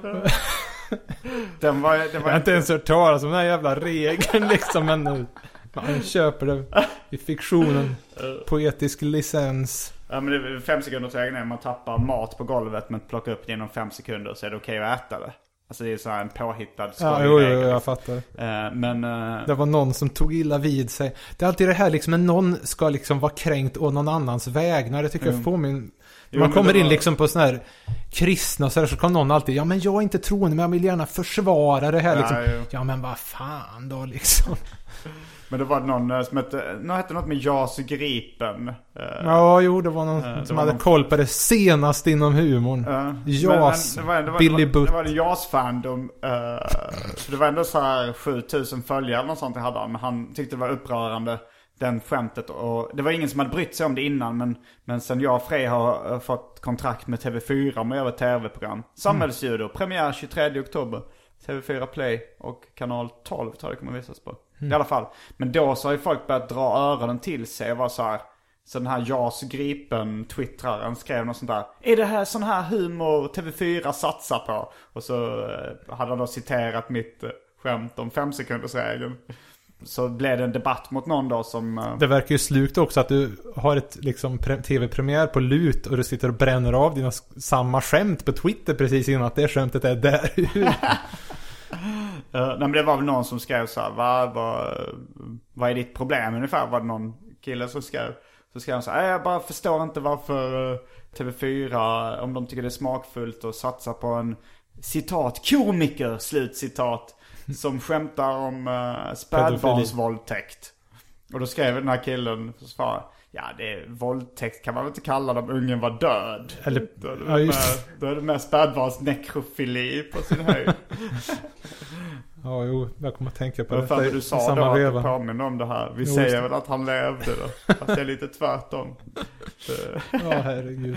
(laughs) den var, den Jag var har inte ens hört talas om den här jävla regeln liksom. Men nu, man köper det i fiktionen. (laughs) Poetisk licens. Ja men det fem sekunders regeln är man tappar mat på golvet men plockar upp det inom fem sekunder så är det okej att äta det. Alltså det är så här en påhittad Ja, jo, jo, jag fattar. Eh, Men eh, Det var någon som tog illa vid sig. Det är alltid det här liksom, när någon ska liksom vara kränkt å någon annans vägnar. Det tycker jag påminner... Jo, Man men kommer det in var- liksom på sån här kristna och så, här, så kommer någon alltid, ja men jag är inte troende men jag vill gärna försvara det här liksom. Ja. Ja men vad fan då liksom. (laughs) Men det var någon eh, som hette, någon hette något med JAS Gripen. Eh, Ja, jo det var någon det som var hade någon- koll på det senaste inom humorn. eh, JAS, men- men det var- Billy Butt. Det var en JAS-fan fandom. Uh, det var ändå så här 7000 följare eller sånt jag hade han. Men han tyckte det var upprörande. Den skämtet. Och det var ingen som hade brytt sig om det innan. Men, men sen jag och Frej har uh, fått kontrakt med TV4 om att göra tv-program. Samhällsjudo. Premiär 23 oktober. TV4 Play och kanal 12 tror jag det kommer visas på. I alla fall. Men då så har ju folk börjat dra öronen till sig och vara så här. Så den här Jas Gripen twittraren skrev något sånt där. Är det här sån här humor TV4 satsar på? Och så eh, hade han då citerat mitt eh, skämt om fem sekunders regeln. Så blev det en debatt mot någon då som... eh, Det verkar ju slukt också att du har ett liksom pre- tv-premiär på lut och du sitter och bränner av dina samma skämt på Twitter precis innan att det skämtet är där. (laughs) (laughs) Eh, nej men det var väl någon som skrev så här, vad, vad, vad är ditt problem ungefär? Var det någon kille som skrev? Så skrev han så här, jag bara förstår inte varför eh, TV4, om de tycker det är smakfullt att satsa på en citat komiker, slutcitat. Som skämtar om uh, spädbarnsvåldtäkt. Och då skrev den här killen, så svarade Ja, det är våldtäkt kan man väl inte kalla det om ungen var död. Eller- då, är det ja, just. då är det mer spädbarnsnekrofili på sin höjd. (laughs) ja, jo, jag kommer att tänka på Det det. var för i- att du i sa då samma att du påminner om det här. Vi Jo, säger det. väl att han levde då. Fast det är lite tvärtom. (laughs) Ja, herregud.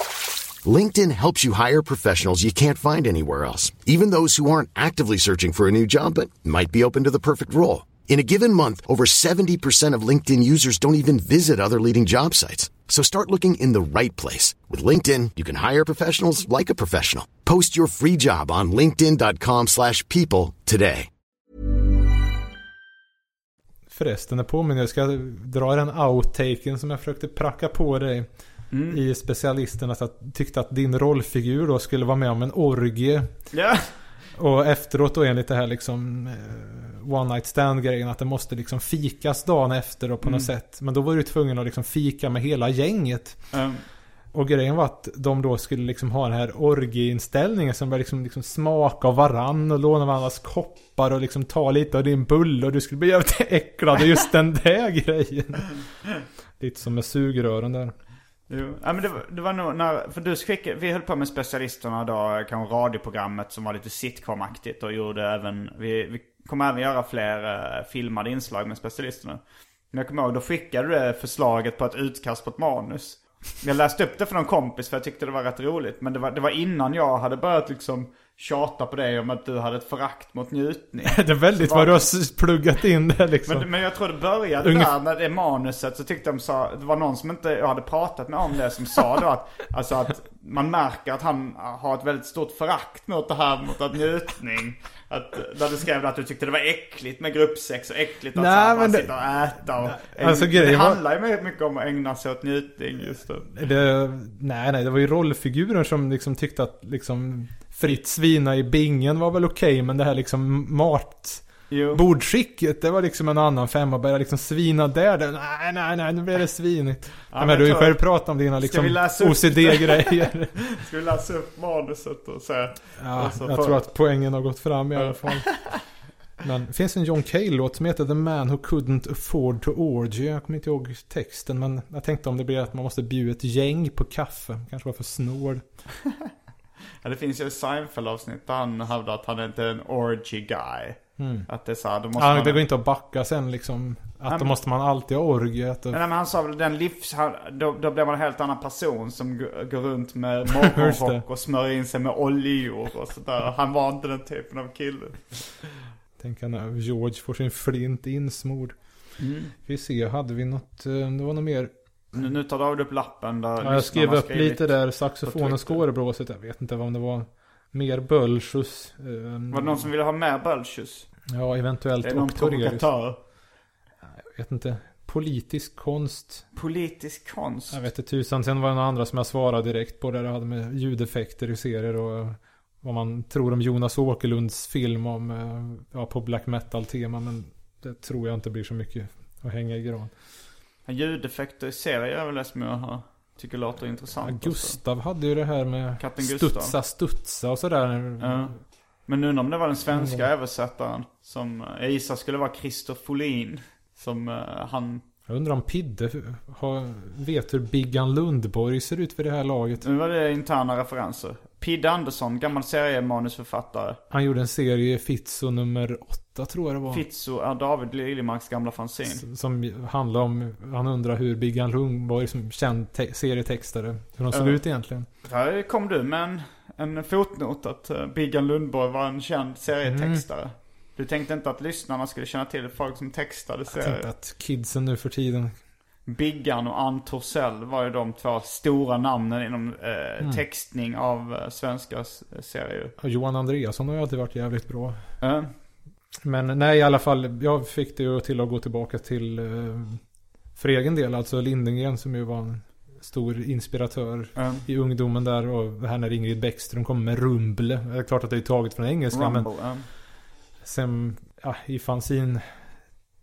LinkedIn helps you hire professionals you can't find anywhere else, even those who aren't actively searching for a new job but might be open to the perfect role. In a given month, over 70% of LinkedIn users don't even visit other leading job sites. So start looking in the right place. With LinkedIn, you can hire professionals like a professional. Post your free job on linkedin.com slash people today. Förresten, påminner jag ska dra den outtaken som jag försökte pracka på dig. I specialisterna att jag tyckte att din rollfigur då skulle vara med om en orgie. Ja. Och efteråt då enligt det här liksom eh, one night stand grejen att det måste liksom fikas dagen efter då på något sätt. Men då var du tvungen att liksom fika med hela gänget. Um, Och grejen var att de då skulle liksom ha den här orgieinställningen som började liksom, liksom smaka av varann och låna varandras koppar och liksom ta lite av din bulle och du skulle bli jävligt (laughs) äcklad av just den där grejen. (laughs) Lite som med sugrören där jo. Ja, men det, var, det var nog när, för du skickade, vi höll på med specialisterna då, kanske radioprogrammet som var lite sitcomaktigt och gjorde även, vi, vi kommer även göra fler eh, filmade inslag med specialisterna. Men jag kommer ihåg, då skickade du det förslaget på ett utkast på ett manus. Jag läste upp det för någon kompis för jag tyckte det var rätt roligt. Men det var, det var innan jag hade börjat liksom tjata på dig om att du hade ett förakt mot njutning. (laughs) Det är väldigt vad du har pluggat in där liksom. Men, men jag tror det började Ungef- där med det manuset så tyckte de sa, det var någon som inte jag hade pratat med om det som sa då att, alltså att man märker att han har ett väldigt stort förakt mot det här mot att njutning. Att, där du skrev att du tyckte det var äckligt med gruppsex och äckligt att Nej, bara det- sitta och äta och, Alltså, det grejen var- handlar ju mycket om att ägna sig åt njutning just då. Det, nej, nej, det var ju rollfiguren som liksom tyckte att liksom fritt svina i bingen var väl okej, men det här liksom mat... Jo. Bordskicket, det var liksom en annan femma. Börja liksom svina där, där. Nej, nej, nej, nu blir det svinigt. Ja, men men du har ju själv pratat om dina liksom OCD-grejer. (laughs) Ska vi läsa upp manuset och säga? Ja, jag för- tror att poängen har gått fram i alla fall. Men det finns en John Cale-låt som heter The Man Who Couldn't Afford to Orgy. Jag kommer inte ihåg texten men jag tänkte om det blir att man måste bjuda ett gäng på kaffe. Kanske var för snål. (laughs) Ja, det finns ju ett Seinfeld-avsnitt där han hävdar att han inte är en orgy guy. Att det är så här, då måste Ja, man... det går inte att backa sen liksom. Att men- då måste man alltid ha orgie. Att Nej men han sa väl den livs... Då, då blir man en helt annan person som går runt med morgonrock och smörjer in sig med oljor och sådär. Han var inte den typen av kille. Tänka när George får sin flint insmord. Mm. Vi ser, hade vi något, eh, det var något mer. Nu, nu tar David upp lappen där Ja, jag skrev upp lite där, saxofon och skåreblåset. Jag vet inte om det var mer Bölschus. eh, Var det någon som ville ha mer Bölchus? Ja, eventuellt. Är det någon och Torgelius. provokatör? Jag vet inte. Politisk konst. Politisk konst? Jag vet inte tusan. Sen var det några andra som jag svarade direkt på. Där det hade med ljudeffekter i serier och vad man tror om Jonas Åkerlunds film om, eh, ja, på black metal-tema. Men det tror jag inte blir så mycket att hänga i gran. Ljudeffekter i serier är väl det som jag har, tycker låter Ja, intressant. också. Gustav hade ju det här med Katten Gustav. studsa, studsa och sådär. Ja. Men nu om det var den svenska Mm. översättaren som jag gissar skulle vara Christer Folin. Som eh, han, Jag undrar om Pidde har, vet hur Biggan Lundborg ser ut vid det här laget. nu var det interna referenser. Pidde Andersson, gammal seriemanusförfattare. Han gjorde en serie, Fitzo nummer åtta tror jag det var. Fitzo är David Liljemarks gamla fanzine. S- Som handlar om, han undrar hur Biggan Lundborg som känd te- serietextare, hur de såg Ja. ut egentligen. Här kom du med en, fotnot att uh, Biggan Lundborg var en känd serietextare. Du tänkte inte att lyssnarna skulle känna till folk som textade Jag tänkte serier? att kidsen nu för tiden, Biggan och Ann Torssell var ju de två stora namnen inom eh, textning av eh, svenska serier. och Johan Andreasson har ju alltid varit jävligt bra. Eh, Men nej i alla fall, jag fick det ju till att gå tillbaka till eh, för egen del, alltså Lindengren som ju var en stor inspiratör eh, i ungdomen där och här när Ingrid Bäckström kommer med Rumble. Det är klart att det är taget från engelska men Rumble. eh. sen ja, i fanzin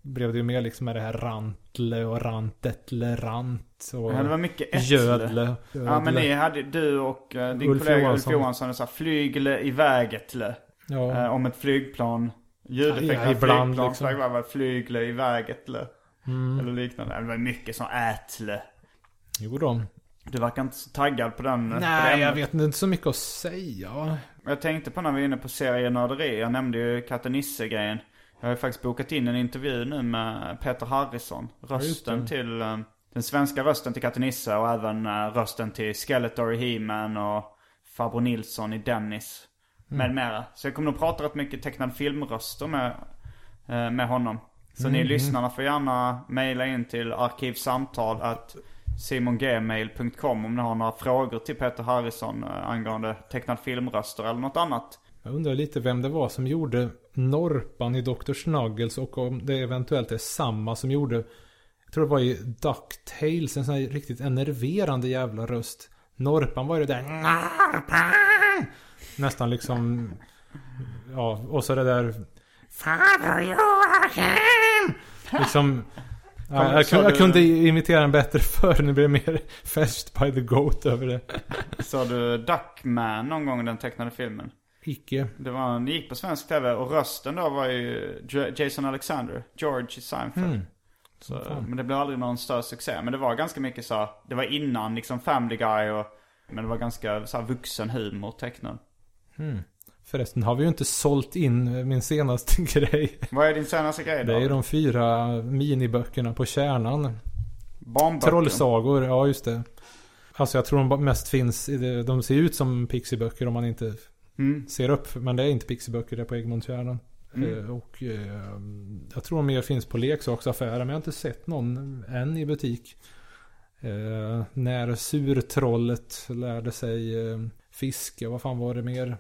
blev det ju mer liksom med det här Rantle och Rantetle, Rant och Ja, det var mycket ättle. Gödle. Ja men ni hade, du och eh, din Ulf kollega Johansson. Ulf Johansson sa flygle i vägetle. Ja, Eh, om ett flygplan. Ljudeffekten Ja, ibland flygplan. liksom. Var flygle i vägetle. mm. Eller liknande. Det var mycket som ätle. Jo då. Du verkar inte så taggad på den. på Nej, jag ämnet. vet inte så mycket att säga. Jag tänkte på när vi är inne på serienörderi. Jag nämnde ju Katte Nisse-grejen. Jag har ju faktiskt bokat in en intervju nu med Peter Harrison. Rösten till, eh, den svenska rösten till Katte Nisse och även eh, rösten till Skeletor i He-Man och Farbror Nilsson i Dennis. Med mera. Så jag kommer nog prata rätt mycket tecknad filmröster med, eh, med honom. Så ni lyssnarna får gärna mejla in till arkivsamtal att simongmail.com om ni har några frågor till Peter Harrison eh, angående tecknad filmröster eller något annat. Jag undrar lite vem det var som gjorde Norpan i Dr. Snuggles och om det eventuellt är samma som gjorde Jag tror det var i DuckTales, en sån här riktigt enerverande jävla röst. Norpan var ju det där Norpan! Nästan liksom Ja, och så det där Farbror Joakim! Liksom ja, jag, kunde, jag kunde imitera den bättre (laughs) förr, nu blir det mer Fest by the Goat över det. (laughs) Så du Duckman någon gång i den tecknade filmen? Icke. Det var, den gick på svensk tv och rösten då var ju Jason Alexander, George Seinfeld. Mm. Så, men det blev aldrig någon större succé. Men det var ganska mycket så, det var innan liksom Family Guy och, men det var ganska så vuxen humor tecknad. Förresten har vi ju inte sålt in min senaste (laughs) grej. Vad är din senaste grej då? Det är ju de fyra miniböckerna på kärnan. Barnböcker. Trollsagor, ja just det. Alltså jag tror de mest finns, de ser ut som pixiböcker om man inte Mm. ser upp. Men det är inte pixiböcker, det är på Egmontkärnan. Mm. Eh, och eh, jag tror de mer finns på leksaksaffärer, men jag har inte sett någon än i butik. Eh, när surtrollet lärde sig fiska, vad fan var det mer?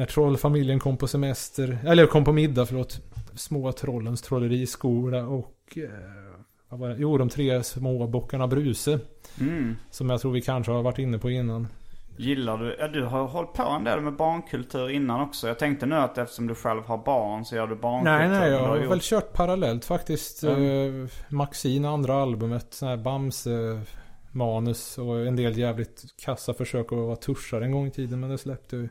När trollfamiljen kom på semester, eller kom på middag förlåt. Små trollens trolleriskola och eh, var det? Jo, de tre små bockarna Bruse. Mm. Som jag tror vi kanske har varit inne på innan. Gillar du, ja du har hållit på en del med barnkultur innan också. Jag tänkte nu att eftersom du själv har barn så gör du barnkultur. Nej, nej, jag har gjort- väl kört parallellt faktiskt. Ja. Eh, Maxine, andra albumet, sån här Bamse manus och en del jävligt kassa försök att vara tuschare en gång i tiden, men det släppte ju.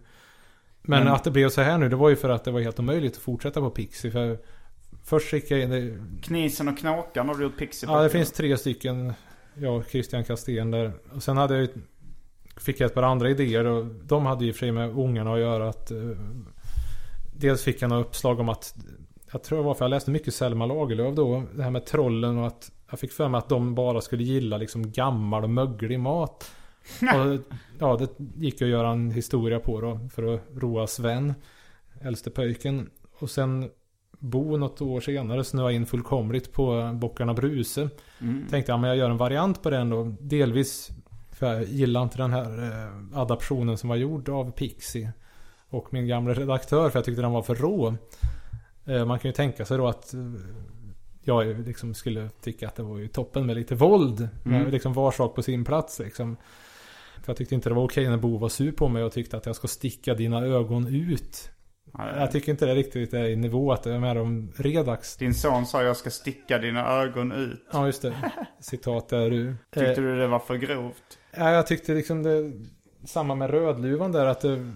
Men Men- att det blev så här nu, det var ju för att det var helt omöjligt att fortsätta på Pixie. För först skickade jag in det, Knisen och Knåkan har du gjort pixie Ja, det finns tre stycken. Jag och Christian Kastén där. Och sen hade jag ju- Fick jag ett par andra idéer och de hade ju för med ungarna att göra att... eh, dels fick jag några uppslag om att... Jag tror det var för jag läste mycket Selma Lagerlöf då. Det här med trollen och att... Jag fick för mig att de bara skulle gilla liksom gammal och möglig mat. Och, ja, det gick att göra en historia på då. För att roa Sven. Äldste pojken. Och sen Bo något år senare snöade in fullkomligt på Bockarna Bruse. Mm. Tänkte jag, men jag gör en variant på den då. Delvis för jag gillar inte den här eh, adaptionen som var gjord av Pixie. Och min gamla redaktör för jag tyckte den var för rå. Eh, man kan ju tänka sig då att eh, jag liksom skulle tycka att det var ju toppen med lite våld. Mm. Liksom var sak på sin plats liksom. För jag tyckte inte det var okej när Bo var sur på mig och tyckte att jag ska sticka dina ögon ut. Jag tycker inte det riktigt är i nivå att det är med om Redax. Din son sa jag ska sticka dina ögon ut. Ja just det. Citat där du. Tyckte du det var för grovt? Ja, jag tyckte liksom det... Samma med Rödluvan där att det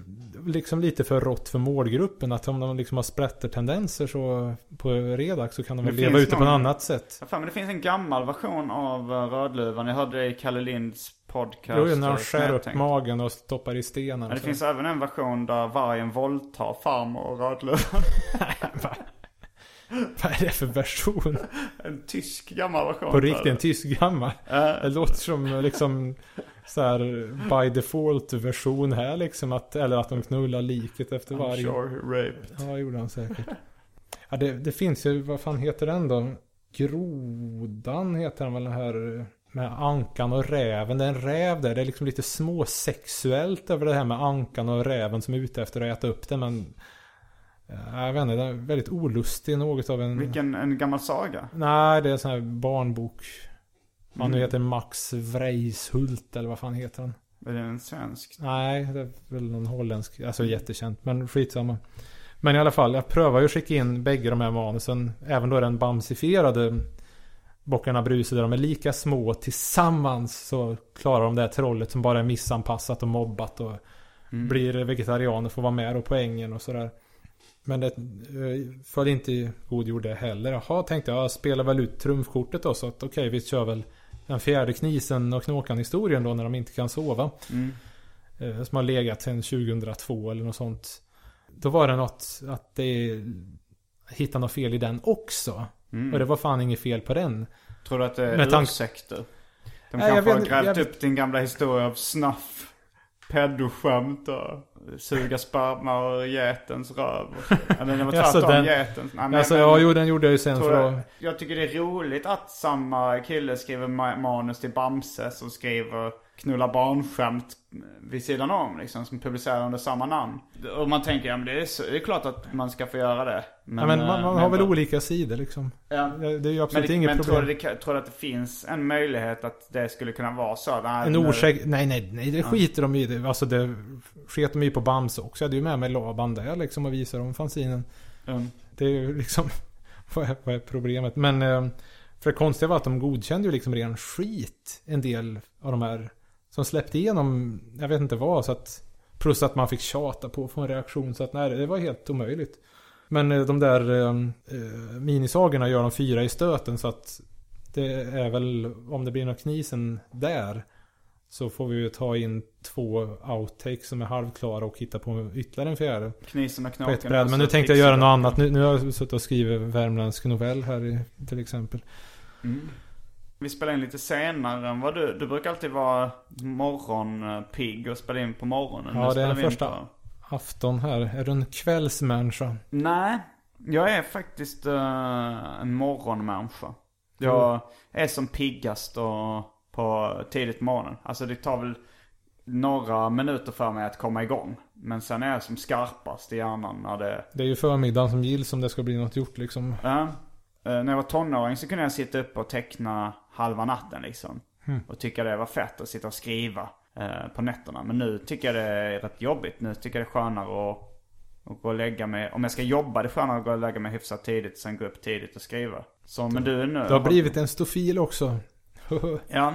liksom lite för rått för målgruppen. Att om de liksom har sprättertendenser så på Redax så kan de väl leva ute på någon- något annat sätt. Ja, fan, men det finns en gammal version av uh, Rödluvan. Jag hörde det i Kalle Linds podcast. Jo, när de skär upp magen och stoppar i stenen. Men det så. finns även en version där vargen våldtar farmor och Rödluvan. (laughs) Vad är det för version? En tysk gammal version. På riktigt, en tysk gammal. Det låter som liksom så här by default version här liksom. Att, eller att de knullar liket efter I'm varje. sure raped. Ja, gjorde han säkert. Ja, det, det finns ju, vad fan heter den då? Grodan heter den väl den här med ankan och räven. Det är en räv där. Det är liksom lite småsexuellt över det här med ankan och räven som är ute efter att äta upp det. Men ja, jag vet inte, den är väldigt olustig. Något av en... Vilken, en gammal saga? Nej, det är en sån här barnbok. Han nu Mm. heter Max Vreishult eller vad fan heter han? Är det en svensk? Nej, det är väl någon holländsk. Alltså jättekänt. Men skitsamma. Men i alla fall, jag prövar ju att skicka in bägge de här manusen. Även då den bamsifierade Bockarna Bruse där de är lika små. Tillsammans så klarar de det här trollet som bara är missanpassat och mobbat och Mm. blir vegetarian och får vara med då på ängen och sådär. Men det eh, föll inte i god jord det heller. Jaha, tänkte jag. Jag spelar väl ut trumfkortet då. Så att okej, vi kör väl den fjärde knisen och knåkan historien då när de inte kan sova. Mm. Eh, som har legat sedan 2002 eller något sånt. Då var det något att det hittade något fel i den också. Mm. Och det var fan inget fel på den. Tror du att det är Med ursäkter? De kanske har grävt upp din gamla historia av snuff, pedoskämt och suga sperma och getens röv. Eller det var (laughs) Alltså, tvärtom, den- getens. Nej, men- alltså men- ja, jo den gjorde jag ju sen för jag, jag tycker det är roligt att samma kille skriver ma- manus till Bamse som skriver knulla barnskämt vid sidan om liksom. Som publicerar under samma namn. Och man tänker, ja men det är, så, det är klart att man ska få göra det. Men, ja, men man, eh, man men har väl då- olika sidor liksom. Ja. Det, är ju Men, absolut det, inget men problem. kan- tror du att det finns en möjlighet att det skulle kunna vara så? Nej, En orsak, nej nej nej det skiter de i. Det- Alltså det sket de i på Bamse också. Jag hade ju med mig Laban där liksom och visade dem fanzinen. Mm. Det är ju liksom, (laughs) vad är, vad är problemet? Men, eh, för det konstiga var att de godkände ju liksom ren skit. En del av de här som släppte igenom, jag vet inte vad, så att Plus att man fick tjata på få en reaktion. Så att nej, det var helt omöjligt. Men eh, de där eh, eh, minisagorna gör de fyra i stöten så att det är väl, om det blir någon knisen där. Så får vi ju ta in två outtakes som är halvklara och hitta på ytterligare en fjärde. Knisen och knaken. Men nu tänkte jag göra något annat. Nu, nu har jag suttit och skrivit värmländsk novell här i, till exempel. Mm. Vi spelar in lite senare än vad du. Du brukar alltid vara morgonpigg och spela in på morgonen. Ja, Nu det är den första. på- Afton här. Är du en kvällsmänniska? Nej, jag är faktiskt eh, en morgonmänniska. Jag är som piggast och på tidigt på morgonen. Alltså det tar väl några minuter för mig att komma igång. Men sen är jag som skarpast i hjärnan när det... Det är ju förmiddagen som gills om det ska bli något gjort liksom. Ja. Eh, när jag var tonåring så kunde jag sitta uppe och teckna halva natten liksom. Och tycka det var fett att sitta och skriva eh, på nätterna. Men nu tycker jag det är rätt jobbigt. Nu tycker jag det är skönare att, att gå och lägga mig. Om jag ska jobba det är skönare att gå och lägga mig hyfsat tidigt. Sen gå upp tidigt och skriva. Så men du nu. Du har blivit en stofil också. (laughs) Ja.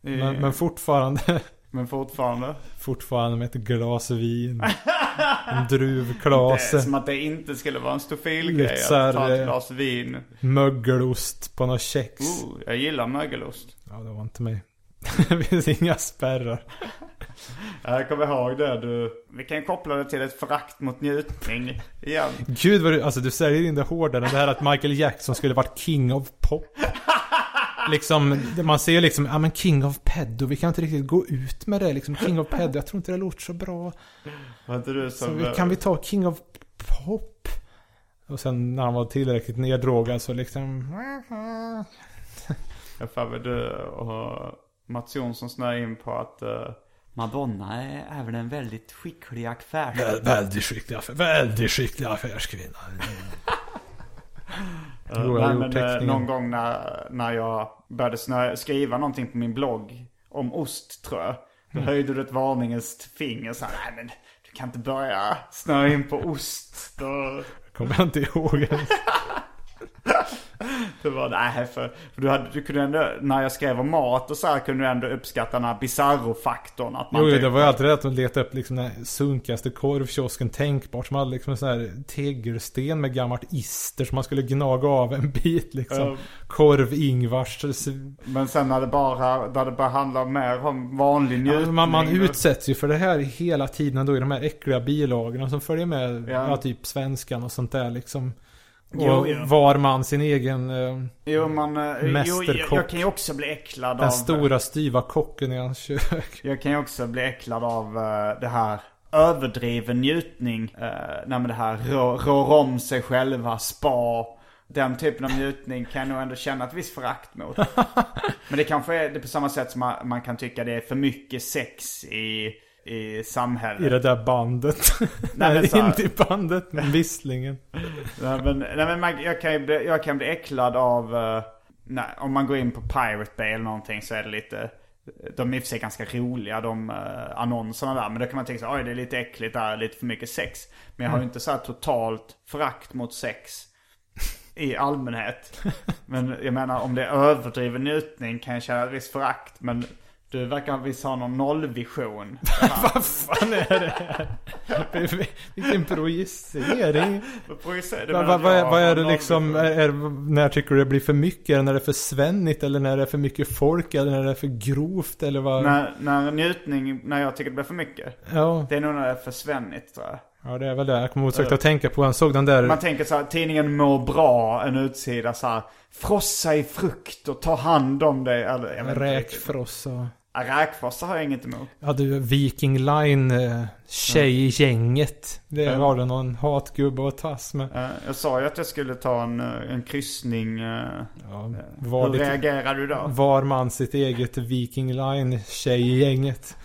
men, men fortfarande. (laughs) men fortfarande. fortfarande med ett glas vin. (laughs) En Det är druvklase. som att det inte skulle vara en stofilgrej att ta ett eh, glas vin. Mögelost på något kex. Oh, jag gillar mögelost. Ja, det var inte mig. (laughs) det finns inga spärrar. Jag kommer ihåg det du. Vi kan koppla det till ett förakt mot njutning igen. Gud vad du, alltså du säljer in det hårdare än det här att Michael Jackson skulle varit king of pop. Liksom, man ser liksom, ja men king of pedo, vi kan inte riktigt gå ut med det liksom. King of pedo, jag tror inte det låter så bra. Var inte du Så som... vi, kan vi ta king of pop? Och sen när han var tillräckligt neddrogad så liksom... (laughs) Jag för du och Mats Jonsson snöade in på att uh, Madonna är även en väldigt skicklig affärs... Vä- väldigt skicklig affär, väldigt skicklig affärskvinna. (laughs) Uh, men, eh, någon gång när, när jag började snö, skriva någonting på min blogg om ost tror jag. Då Mm. höjde du ett varningens finger så här, nej men du kan inte börja snöa in på ost. Då, Kommer jag inte ihåg ens. (laughs) (laughs) det var, nej för, för du, hade, du kunde ändå, när jag skrev om mat och så här kunde du ändå uppskatta den här bizarro-faktorn. Att man Jo, typ- det var ju alltid rätt att leta upp liksom den sunkigaste korvkiosken tänkbart. Som hade liksom en sån här tegelsten med gammalt ister som man skulle gnaga av en bit liksom. Ja. Korv-Ingvars. Men sen när det bara, när det bara handlar mer om vanlig njutning. Ja, man, man utsätts ju för det här hela tiden då i de här äckliga bilagorna som följer med. Ja. Ja. typ svenskan och sånt där liksom. Jo, jo. var man sin egen, eh, Jo, man, eh, jo, jag, Mästerkock. jag kan ju också bli äcklad den av... stora styva kocken i hans kök. (laughs) Jag kan ju också bli äcklad av eh, det här överdriven njutning. Uh, nej men det här rå, rår om sig själva, spa. Den typen av njutning kan jag nog ändå känna ett visst förakt mot. (laughs) men det kanske är det på samma sätt som man, man kan tycka det är för mycket sex i, i samhället. I det där bandet. (laughs) Nej, men så inte i bandet, men (laughs) visslingen. Nej men, nej, men man, jag, kan bli, jag kan bli äcklad av, eh, nej, om man går in på Pirate Bay eller någonting så är det lite, de är i och för sig ganska roliga de uh, annonserna där. Men då kan man tänka sig, oj det är lite äckligt där, lite för mycket sex. Men jag har ju inte så här totalt förakt mot sex i allmänhet. (laughs) Men jag menar om det är överdriven njutning kan jag känna ett visst förakt. Men du verkar visst ha någon nollvision. (laughs) Vad fan är det här? Vilken projicering. Vad vad- vad har är det liksom, nollvision. är, är, när tycker du det blir för mycket? Är det när det är för svennigt eller när det är för mycket folk? Eller när det är för grovt eller vad? När, när njutning, när jag tycker det blir för mycket. Ja, Det är nog när det är för svennigt tror jag. ja, det är väl det. Jag kommer ihåg att tänka på, jag såg den där... Man tänker så här, tidningen mår bra, en utsida så här. Frossa i frukt och ta hand om dig. Eller. Räkfrossa. Räkfrossa har jag inget emot. Ja du, Viking Line, eh, tjejgänget. Det Ja. var det någon hatgubbe att tas med. Jag sa ju att jag skulle ta en, eh, en kryssning. eh, Ja, var, Hur reagerar du då? var man sitt eget Viking Line tjejgänget.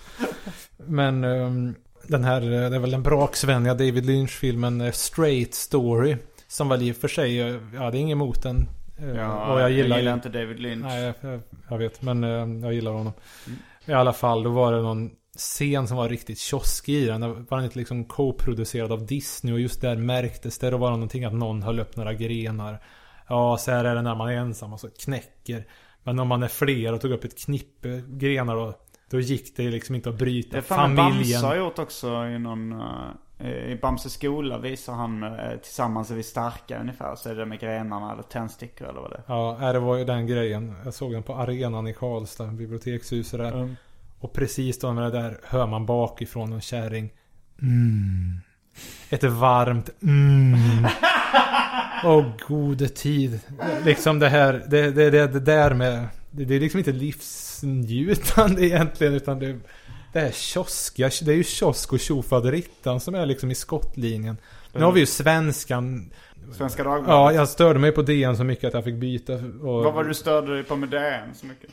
Men ehm, den här, det är väl den braksvänliga David Lynch-filmen Straight Story. Som väl i och för sig, jag hade inget emot den. Eh, Ja, och jag gillar, ju- inte David Lynch. Nej, jag, jag, jag vet. Men eh, jag gillar honom. Mm. I alla fall, då var det någon scen som var riktigt kioskig i den. Var den inte liksom co-producerad av Disney. Och just där märktes det. Då var det någonting att någon höll upp några grenar. Ja, så här är det när man är ensam och så knäcker. Men om man är fler och tog upp ett knippe grenar då. Då gick det liksom inte att bryta Det familjen. Bamse har gjort också i någon... eh, I Bamses skola visar han eh, tillsammans är vi starka ungefär. Så är det med grenarna eller tändstickor eller vad det är. Ja, nej, det var ju den grejen. Jag såg den på arenan i Karlstad, bibliotekshuset där. Mm. Och precis då med det där hör man bakifrån en kärring. Mm. Ett varmt mm. (laughs) Åh gode tid. Liksom det här, det, det, det, det där med, det, det är liksom inte livsnjutande egentligen utan det, det är kioskiga, det är ju kiosk och tjofaderittan som är liksom i skottlinjen. Nu har vi ju svenskan. Svenska Dagbladet. Ja, jag störde mig på DN så mycket att jag fick byta. Och Vad var det du störde dig på med DN så mycket?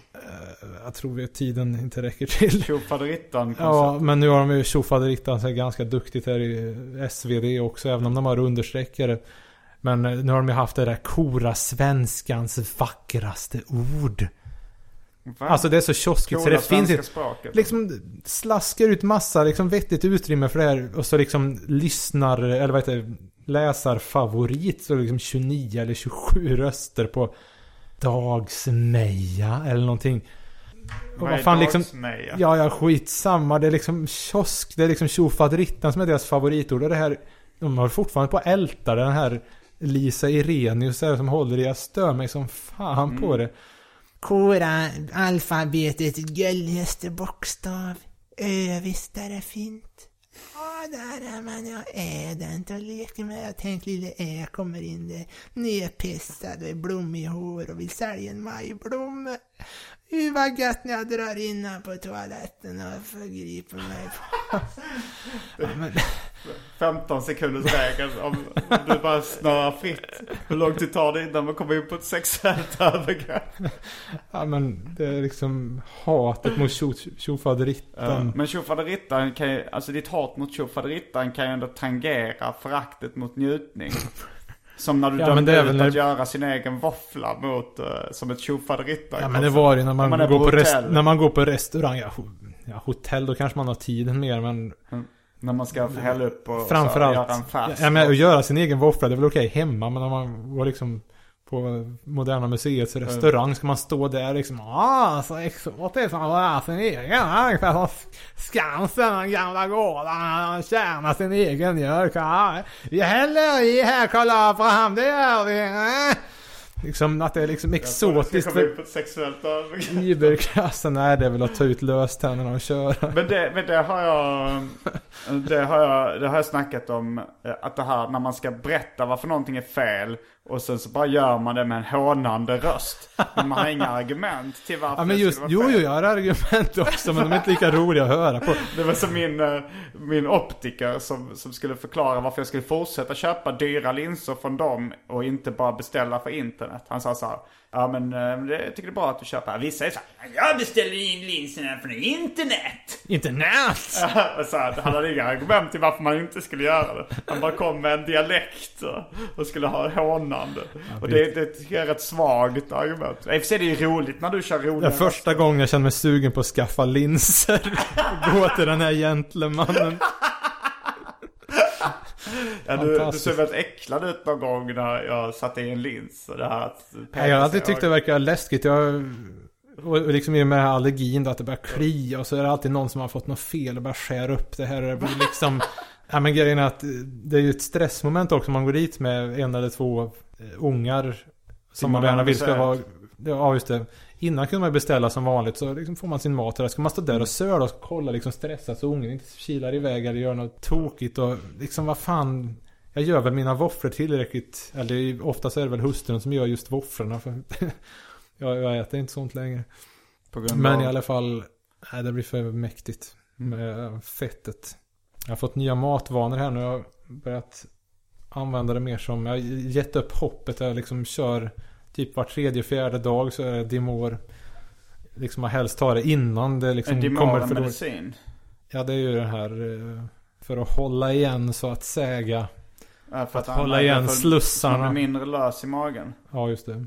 Jag tror att tiden inte räcker till. Tjofaderittan Ja, men nu har de ju tjofaderittan sig ganska duktigt här i SvD också, även om de har understreckare. Men eh, nu har de ju haft det där kora svenskans vackraste ord. Va? Alltså det är så kioskigt så det finns inte... språket. Liksom slaskar ut massa liksom vettigt utrymme för det här och så liksom lyssnar, eller vad heter det, läsarfavorit så liksom 29 eller 27 röster på Dagsmeja eller någonting. Och Vad fan liksom... Ja, ja, skitsamma. Det är liksom kiosk. Det är liksom tjofaderittan som är deras favoritord. Och det här... De har fortfarande på älta den här Lisa Irenius här som håller i. Jag stör mig som fan på det. Kora alfabetets gulligaste bokstav. Ö, visst är det fint. Ja, där är man. Jag är inte och leker med. Jag tänkte lille Ä kommer in där. Nedpissad och blommig hår och vill sälja en majblomma. Fy vad gött när jag drar in på toaletten och förgriper mig på... (laughs) ja, men, 15 sekunders regeln om, om du bara snurrar fritt. Hur lång tid tar det innan man kommer in på ett sexuellt övergrepp? ja men det är liksom hatet mot tjo- tjofaderittan. Ja, men tjofaderittan kan ju, alltså ditt hat mot tjofaderittan kan ju ändå tangera föraktet mot njutning. Som när du Ja, dömde ut när- att göra sin egen våffla mot, eh, som ett tjofaderittan. Ja men det var ju när man, man går på på rest, när man går på restaurang. Ja, ho- ja, hotell då kanske man har tiden mer men När man ska hälla upp och framförallt. göra en färsk. Ja, men att göra sin egen våffla det är väl okej hemma men när man går liksom på Moderna Museets restaurang ska man stå där liksom. Ah, så exotiskt att göra sin egen. Ungefär som Skansen, den gamla gården. Tjäna sin egen mjölk. Vi häller i här, kolla fram, det gör vi. Liksom att det är liksom exotiskt på ett sexuellt. Iberklassen. Nej, det är väl att ta ut löständerna och köra. Men det, men det har jag, det har jag, det har jag snackat om. eh, Att det här när man ska berätta varför någonting är fel. Och sen så bara gör man det med en hånande röst. Men man har inga argument till varför Ja men det just, skulle vara jo fel. jo jag har argument också men de är inte lika roliga att höra på. Det var som min, eh, min optiker som, som skulle förklara varför jag skulle fortsätta köpa dyra linser från dem och inte bara beställa för internet. Han sa så här, ja men eh, det, jag tycker det är bra att du köper. Vissa är så här, jag beställer in linserna från internet. Internet! (laughs) och så här, han hade inga argument till varför man inte skulle göra det. Han bara kom med en dialekt och, skulle ha hånande. och det, det tycker jag är ett svagt argument. I och för sig är det ju roligt när du kör roliga är första gången jag känner mig sugen på att skaffa linser. Gå till den här gentlemannen. (laughs) Ja, du, du såg väldigt äcklad ut någon gång när jag satte i en lins. Och det här att Nej, jag har alltid tyckt det verkar läskigt. Jag, och liksom i och med allergin då, att det börjar klia och så är det alltid någon som har fått något fel och börjar skära upp det här. och Det blir liksom... (laughs) Ja men grejen är att det är ju ett stressmoment också man går dit med en eller två ungar. Som man gärna vill ska vara... Ja just det. Innan kunde man beställa som vanligt så liksom får man sin mat där. Ska man stå där och söla och kolla liksom stressa så ungen inte kilar iväg eller gör något tokigt och liksom vad fan. Jag gör väl mina våfflor tillräckligt. Eller oftast är det väl hustrun som gör just våfflorna. För (laughs) jag, jag äter inte sånt längre. Men av... i alla fall. Nej, det blir för mäktigt. Med fettet. Jag har fått nya matvanor här nu. Jag har börjat använda det mer som. Jag har gett upp hoppet. Jag liksom kör typ var tredje, fjärde dag så är det Dimor. Liksom man helst tar det innan det liksom en kommer Dimor för medicin. Ja, det är ju det här. eh, För att hålla igen så att säga. Ja, för Att han- hålla igen för- slussarna. Man blir mindre lös i magen. Ja, just det.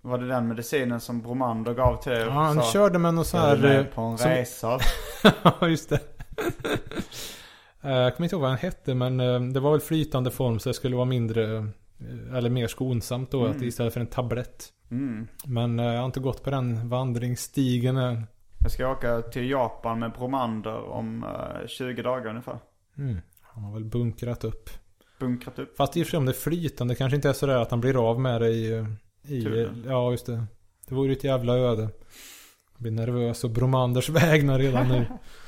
Var det den medicinen som Bromander gav till er? Ja, han Sa, körde med någon sån "Jag är här... eh, med på en som- resa. (laughs) Ja, just det. (laughs) Eh, Jag kommer inte ihåg vad den hette men eh, det var väl flytande form så det skulle vara mindre eh, eller mer skonsamt då att istället för en tablett. Mm. Men eh, jag har inte gått på den vandringsstigen än. Jag ska åka till Japan med Bromander om eh, 20 dagar ungefär. Mm. Han har väl bunkrat upp. Bunkrat upp. Fast i och för sig om det är flytande kanske inte är sådär att han blir av med det i... eh, i Turen. ja, just det. Det vore ju ett jävla öde. Jag blir nervös och Bromanders (laughs) vägnar redan nu. (laughs)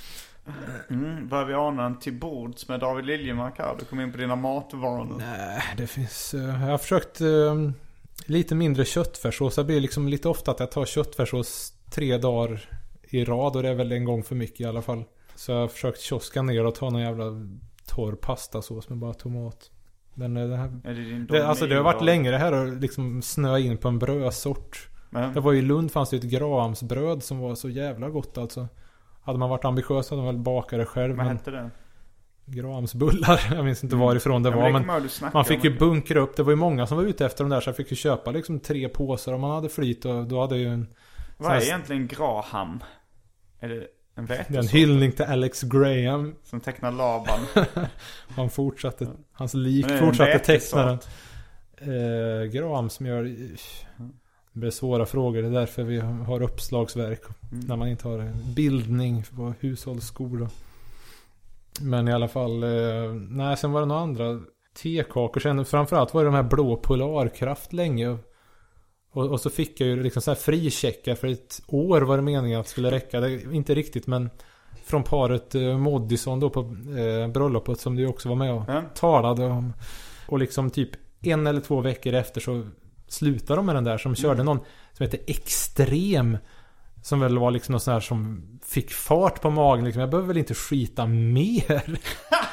Mm, börjar vi ana en till bords med David Liljemark här? Du kom in på dina matvanor. Nej, det finns... eh, jag har försökt eh, lite mindre köttfärssås. Det blir liksom lite ofta att jag tar köttfärssås tre dagar i rad. Och det är väl en gång för mycket i alla fall. Så jag har försökt kioska ner och ta någon jävla torr pastasås med bara tomat. Men eh, det här... Är det alltså det har varit länge det här att liksom snöa in på en brödsort. Men, Det var ju i Lund fanns det ett Grahamsbröd som var så jävla gott alltså. Hade man varit ambitiös hade man väl bakat det själv. vad Men hette den? Grahamsbullar, (laughs) jag minns inte varifrån det Ja, var. men det Men man fick ju bunkra upp. Det var ju många som var ute efter de där. Så jag fick ju köpa liksom tre påsar om man hade flyt. Och då hade ju en... Vad är egentligen Graham? Är det en Det är en hyllning till Alex Graham. som tecknar Laban? (laughs) Han fortsatte, hans lik det fortsatte teckna den. Eh. Det blir svåra frågor. Det är därför vi har uppslagsverk. Mm. När man inte har bildning på hushållsskola. Men i alla fall. Eh, nej, sen var det några andra tekakor. Sen framförallt var det de här blå Polarkraft länge. Och, och så fick jag ju liksom så här fricheckar för ett år var det meningen att det skulle räcka. Det, inte riktigt men från paret eh, Moddison då på eh, bröllopet som du också var med och Ja. talade om. Och liksom typ en eller två veckor efter så slutade de med den där som körde någon som heter Extrem. Som väl var liksom något sånt här som fick fart på magen liksom. Jag behöver väl inte skita mer.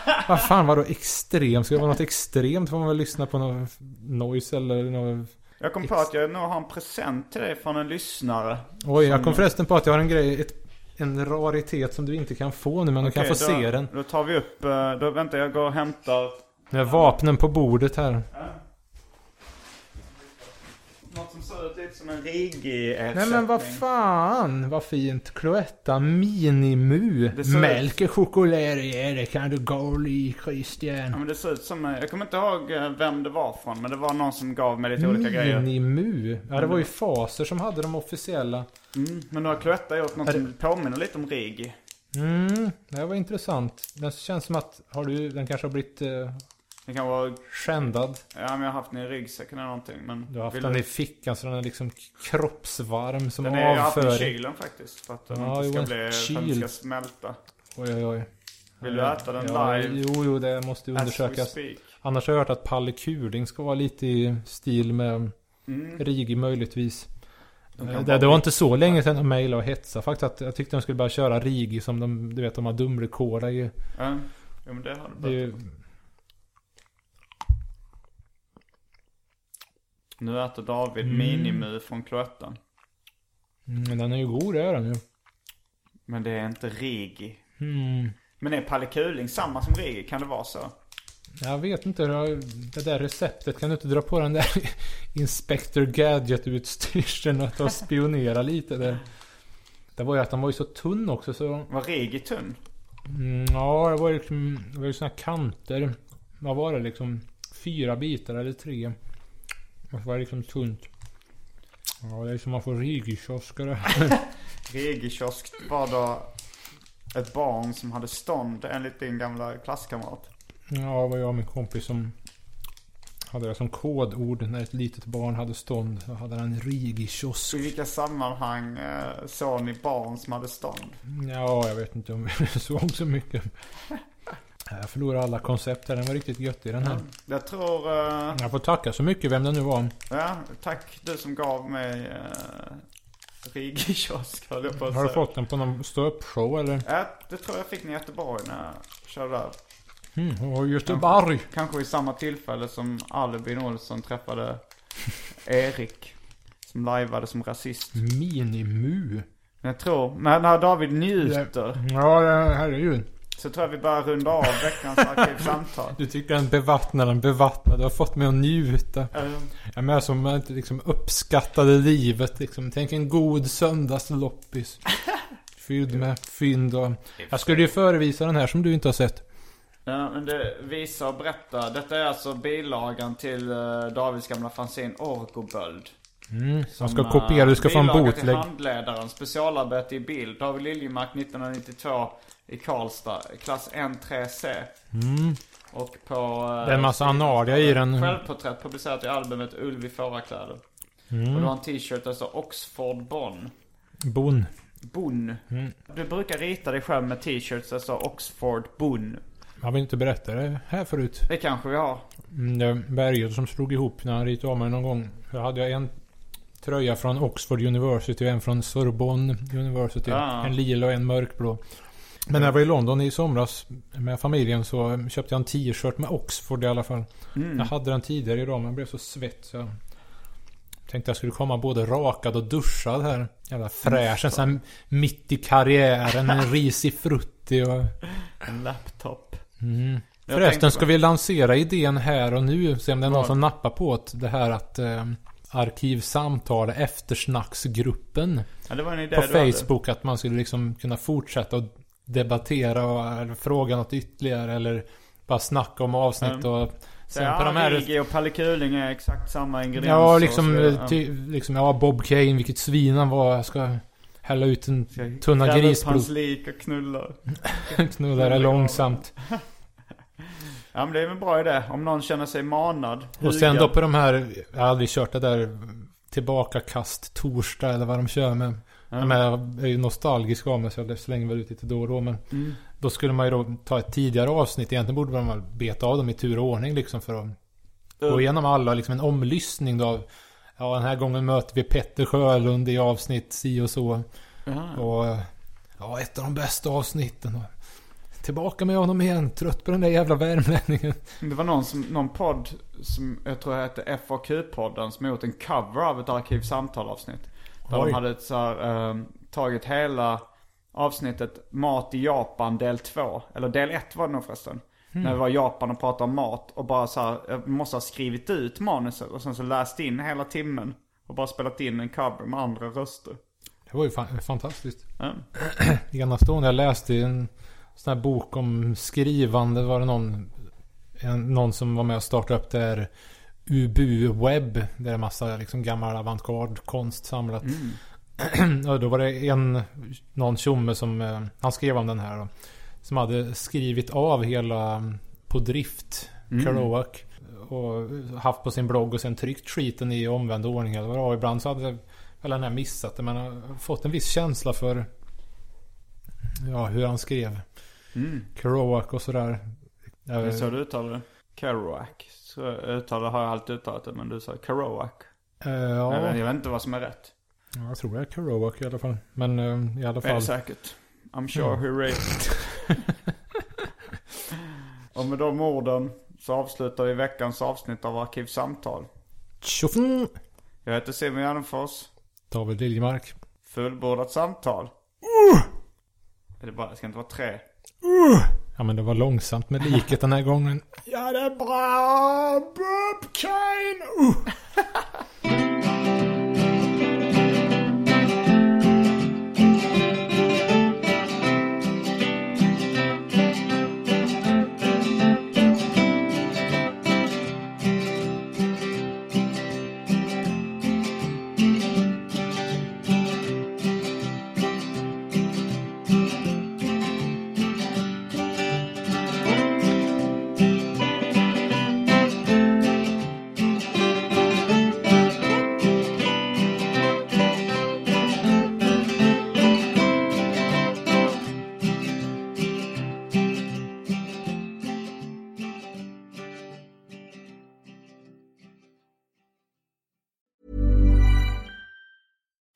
(laughs) Vad fan var då extremt? Ska det vara något extremt får man väl lyssna på något noise eller något... Jag kom på att jag nog har en present till dig från en lyssnare. Oj, jag kom förresten på att jag har en grej. Ett, en raritet som du inte kan få nu men du kan Okej, få då, se den. Då tar vi upp, eh, då väntar jag går och hämtar Nu är vapnen på bordet här. Något som ser ut lite som en rigi Nej men vad fan, vad fint. Cloetta Minimu. Är det kan du gå i Ja, Christian. men det ser ut som, eh, jag kommer inte ihåg eh, vem det var från, men det var någon som gav mig lite olika grejer. Minimu. Ja det var ju Faser som hade de officiella. Mm, men nu har Cloetta gjort något det- som påminner lite om rigi. Mm, det var intressant. Den känns som att, har du, den kanske har blivit Det kan vara, skändad. ja men jag har haft den i ryggsäcken eller någonting. Men Du har haft den i fickan så den är liksom kroppsvarm som Den är, jag har haft den i avföring. kylen faktiskt. För att den Ja, inte ska jo, bli, för att den kyl. ska smälta. Oj oj oj. Vill du äta den ja, live? Jo, jo, det måste undersökas. Annars har jag hört att Palle Kuling ska vara lite i stil med Mm. Rigi möjligtvis. De Eh, Det, det var inte så länge sedan de mejlade och hetsade faktiskt. Att jag tyckte de skulle bara köra Rigi som de, du vet, de har dumrekorda i. Ja, jo, men det har du ju, Nu äter David Mm. minimu från Cloettan. mm, men den är ju god, det är den ju. Men det är inte rigi. Mm. Men är Palle Kuling samma som rigi? Kan det vara så? Jag vet inte, det, där receptet, kan du inte dra på den där (laughs) Inspector Gadget-utstyrseln och ta och spionera lite där? Det var ju att den var ju så tunn också så... Var rigi tunn? Mm, ja, det var ju liksom, det var ju såna kanter. Vad var det liksom? Fyra bitar eller tre. Och så var det liksom tunt. Ja, det är som man får rigikiosker. Rigi-kiosk var då ett barn som hade stånd enligt din gamla klasskamrat. Ja, det var jag och min kompis som hade det som kodord när ett litet barn hade stånd. Då hade han en rigikiosk. I vilka sammanhang eh, såg ni barn som hade stånd? Ja, jag vet inte om vi (laughs) såg så mycket. Jag förlorade alla koncept här. Den var riktigt gött i den här. Jag tror... eh, Jag får tacka så mycket vem det nu var. ja, tack du som gav mig uh, Rigi-kiosk höll jag på att Har du fått den på någon ståuppshow eller? Ja, det tror jag fick den i Göteborg när jag körde där. Mm, och Göteborg. Kanske vid samma tillfälle som Albin Olsson träffade Erik. Som lajvade som rasist. Minimu. Men jag tror, när, när David njuter. Ja, det- herregud. Så tror jag vi börjar runda av veckans (laughs) arkivsamtal. Du tycker den bevattnar den bevattnar. Du har fått mig att njuta. Eh, Jag med som att inte liksom uppskattade livet liksom. Tänk en god söndagsloppis. (laughs) Fylld med fynd och... Jag skulle ju förevisa den här som du inte har sett. Ja, men det visa och berätta. Detta är alltså bilagan till uh, Davids gamla fanzine Orgoböld. Mm, Som, ska kopiera, du ska få en bilaga till handledaren, specialarbete i bild. David Liljemark 1992 i Karlstad, klass N3C. Och på... eh, Det är en massa analia i den. Självporträtt publicerat i albumet Ulv i fårakläder. Mm. Och du har en t-shirt där står Oxford Bonn. Bon. Bonn. Mm. Du brukar rita dig själv med t-shirts där står Oxford Bonn. Har vi inte berättat det här förut? Det kanske vi har. Mm, Det Berget som slog ihop när han ritade av mig någon gång. Då hade jag en tröja från Oxford University och en från Sorbonne University. Ja. En lila och en mörkblå. Men när jag var i London i somras med familjen så köpte jag en t-shirt med Oxford i alla fall. Mm. Jag hade den tidigare idag men jag blev så svett så jag tänkte jag skulle komma både rakad och duschad här. Jävla fräsch. Sån här mitt i karriären. En (laughs) risig frutti och... En laptop. Mm. Förresten ska vi lansera idén här och nu. Se om det är någon som nappar på det. Det här att eh, Arkivsamtal, eftersnacksgruppen Ja, på du hade. Facebook. Att man skulle liksom kunna fortsätta och debattera och fråga något ytterligare. Eller bara snacka om avsnitt och sen ja, på de här... Rigi och Palle Kuling är exakt samma ingredienser. Ja, liksom, så eh, ty, liksom, ja, Bob Kane, vilket svin han var. Jag ska hälla ut en tunna grisblod. hans lik och knulla. (laughs) Knulla det långsamt. (laughs) Ja, men det är väl en bra idé. Om någon känner sig manad. Och sen då på de här, jag har aldrig kört det där tillbakakast torsdag eller vad de kör med. Men jag är ju nostalgisk av mig så jag slänger väl ut lite då och då. Men Mm. då skulle man ju då ta ett tidigare avsnitt. Egentligen borde man väl beta av dem i tur och ordning liksom för att gå igenom alla. Liksom en omlyssning då. Ja, den här gången möter vi Petter Sjölund i avsnitt si och så. Och eh, ja, ett av de bästa avsnitten. Och Tillbaka med honom igen, trött på den där jävla värmlänningen. Det var någon, som, någon podd som jag tror hette FAQ-podden som gjort en cover av ett Arkivsamtal-avsnitt. Där Oj. de hade så här, eh, tagit hela avsnittet Mat i Japan del 2. Eller del 1 var det nog förresten. När vi var i Japan och pratade om mat och bara så här, jag måste ha skrivit ut manuset och sen så läst in hela timmen. Och bara spelat in en cover med andra röster. Det var ju fan, fantastiskt. Ja. (clears throat) Enastående. Jag läste en sån här bok om skrivande. Var det någon, en, någon som var med och startade upp det här Ubu Web. Där det är massa liksom gammal avantgarde-konst samlat. (clears throat) och då var det en, någon tjomme som, eh, han skrev om den här då, Som hade skrivit av hela mm, på drift, Kerouac. Och haft på sin blogg och sen tryckt skiten i omvänd ordning. eller vad ibland så hade väl den här missat det. Men har fått en viss känsla för Ja, hur han skrev. Kerouac och sådär. Det är så du uttalar det? Kerouac. Så uttalar har jag alltid uttalat det men du sa Kerouac. Eh, Jag, vet, ja, jag vet inte vad som är rätt. jag tror det är Kerouac i alla fall. Men eh, i alla Det är fall. säkert. I'm sure he raped. (laughs) Och med de orden så avslutar vi veckans avsnitt av Arkivsamtal. Tjoffen! Jag heter Simon Gärdenfors. David Liljemark. Fullbordat samtal. Är det bara, det ska inte vara tre. Ja men det var långsamt med liket den här gången. Ja det är bra! Bob Kane! Uh.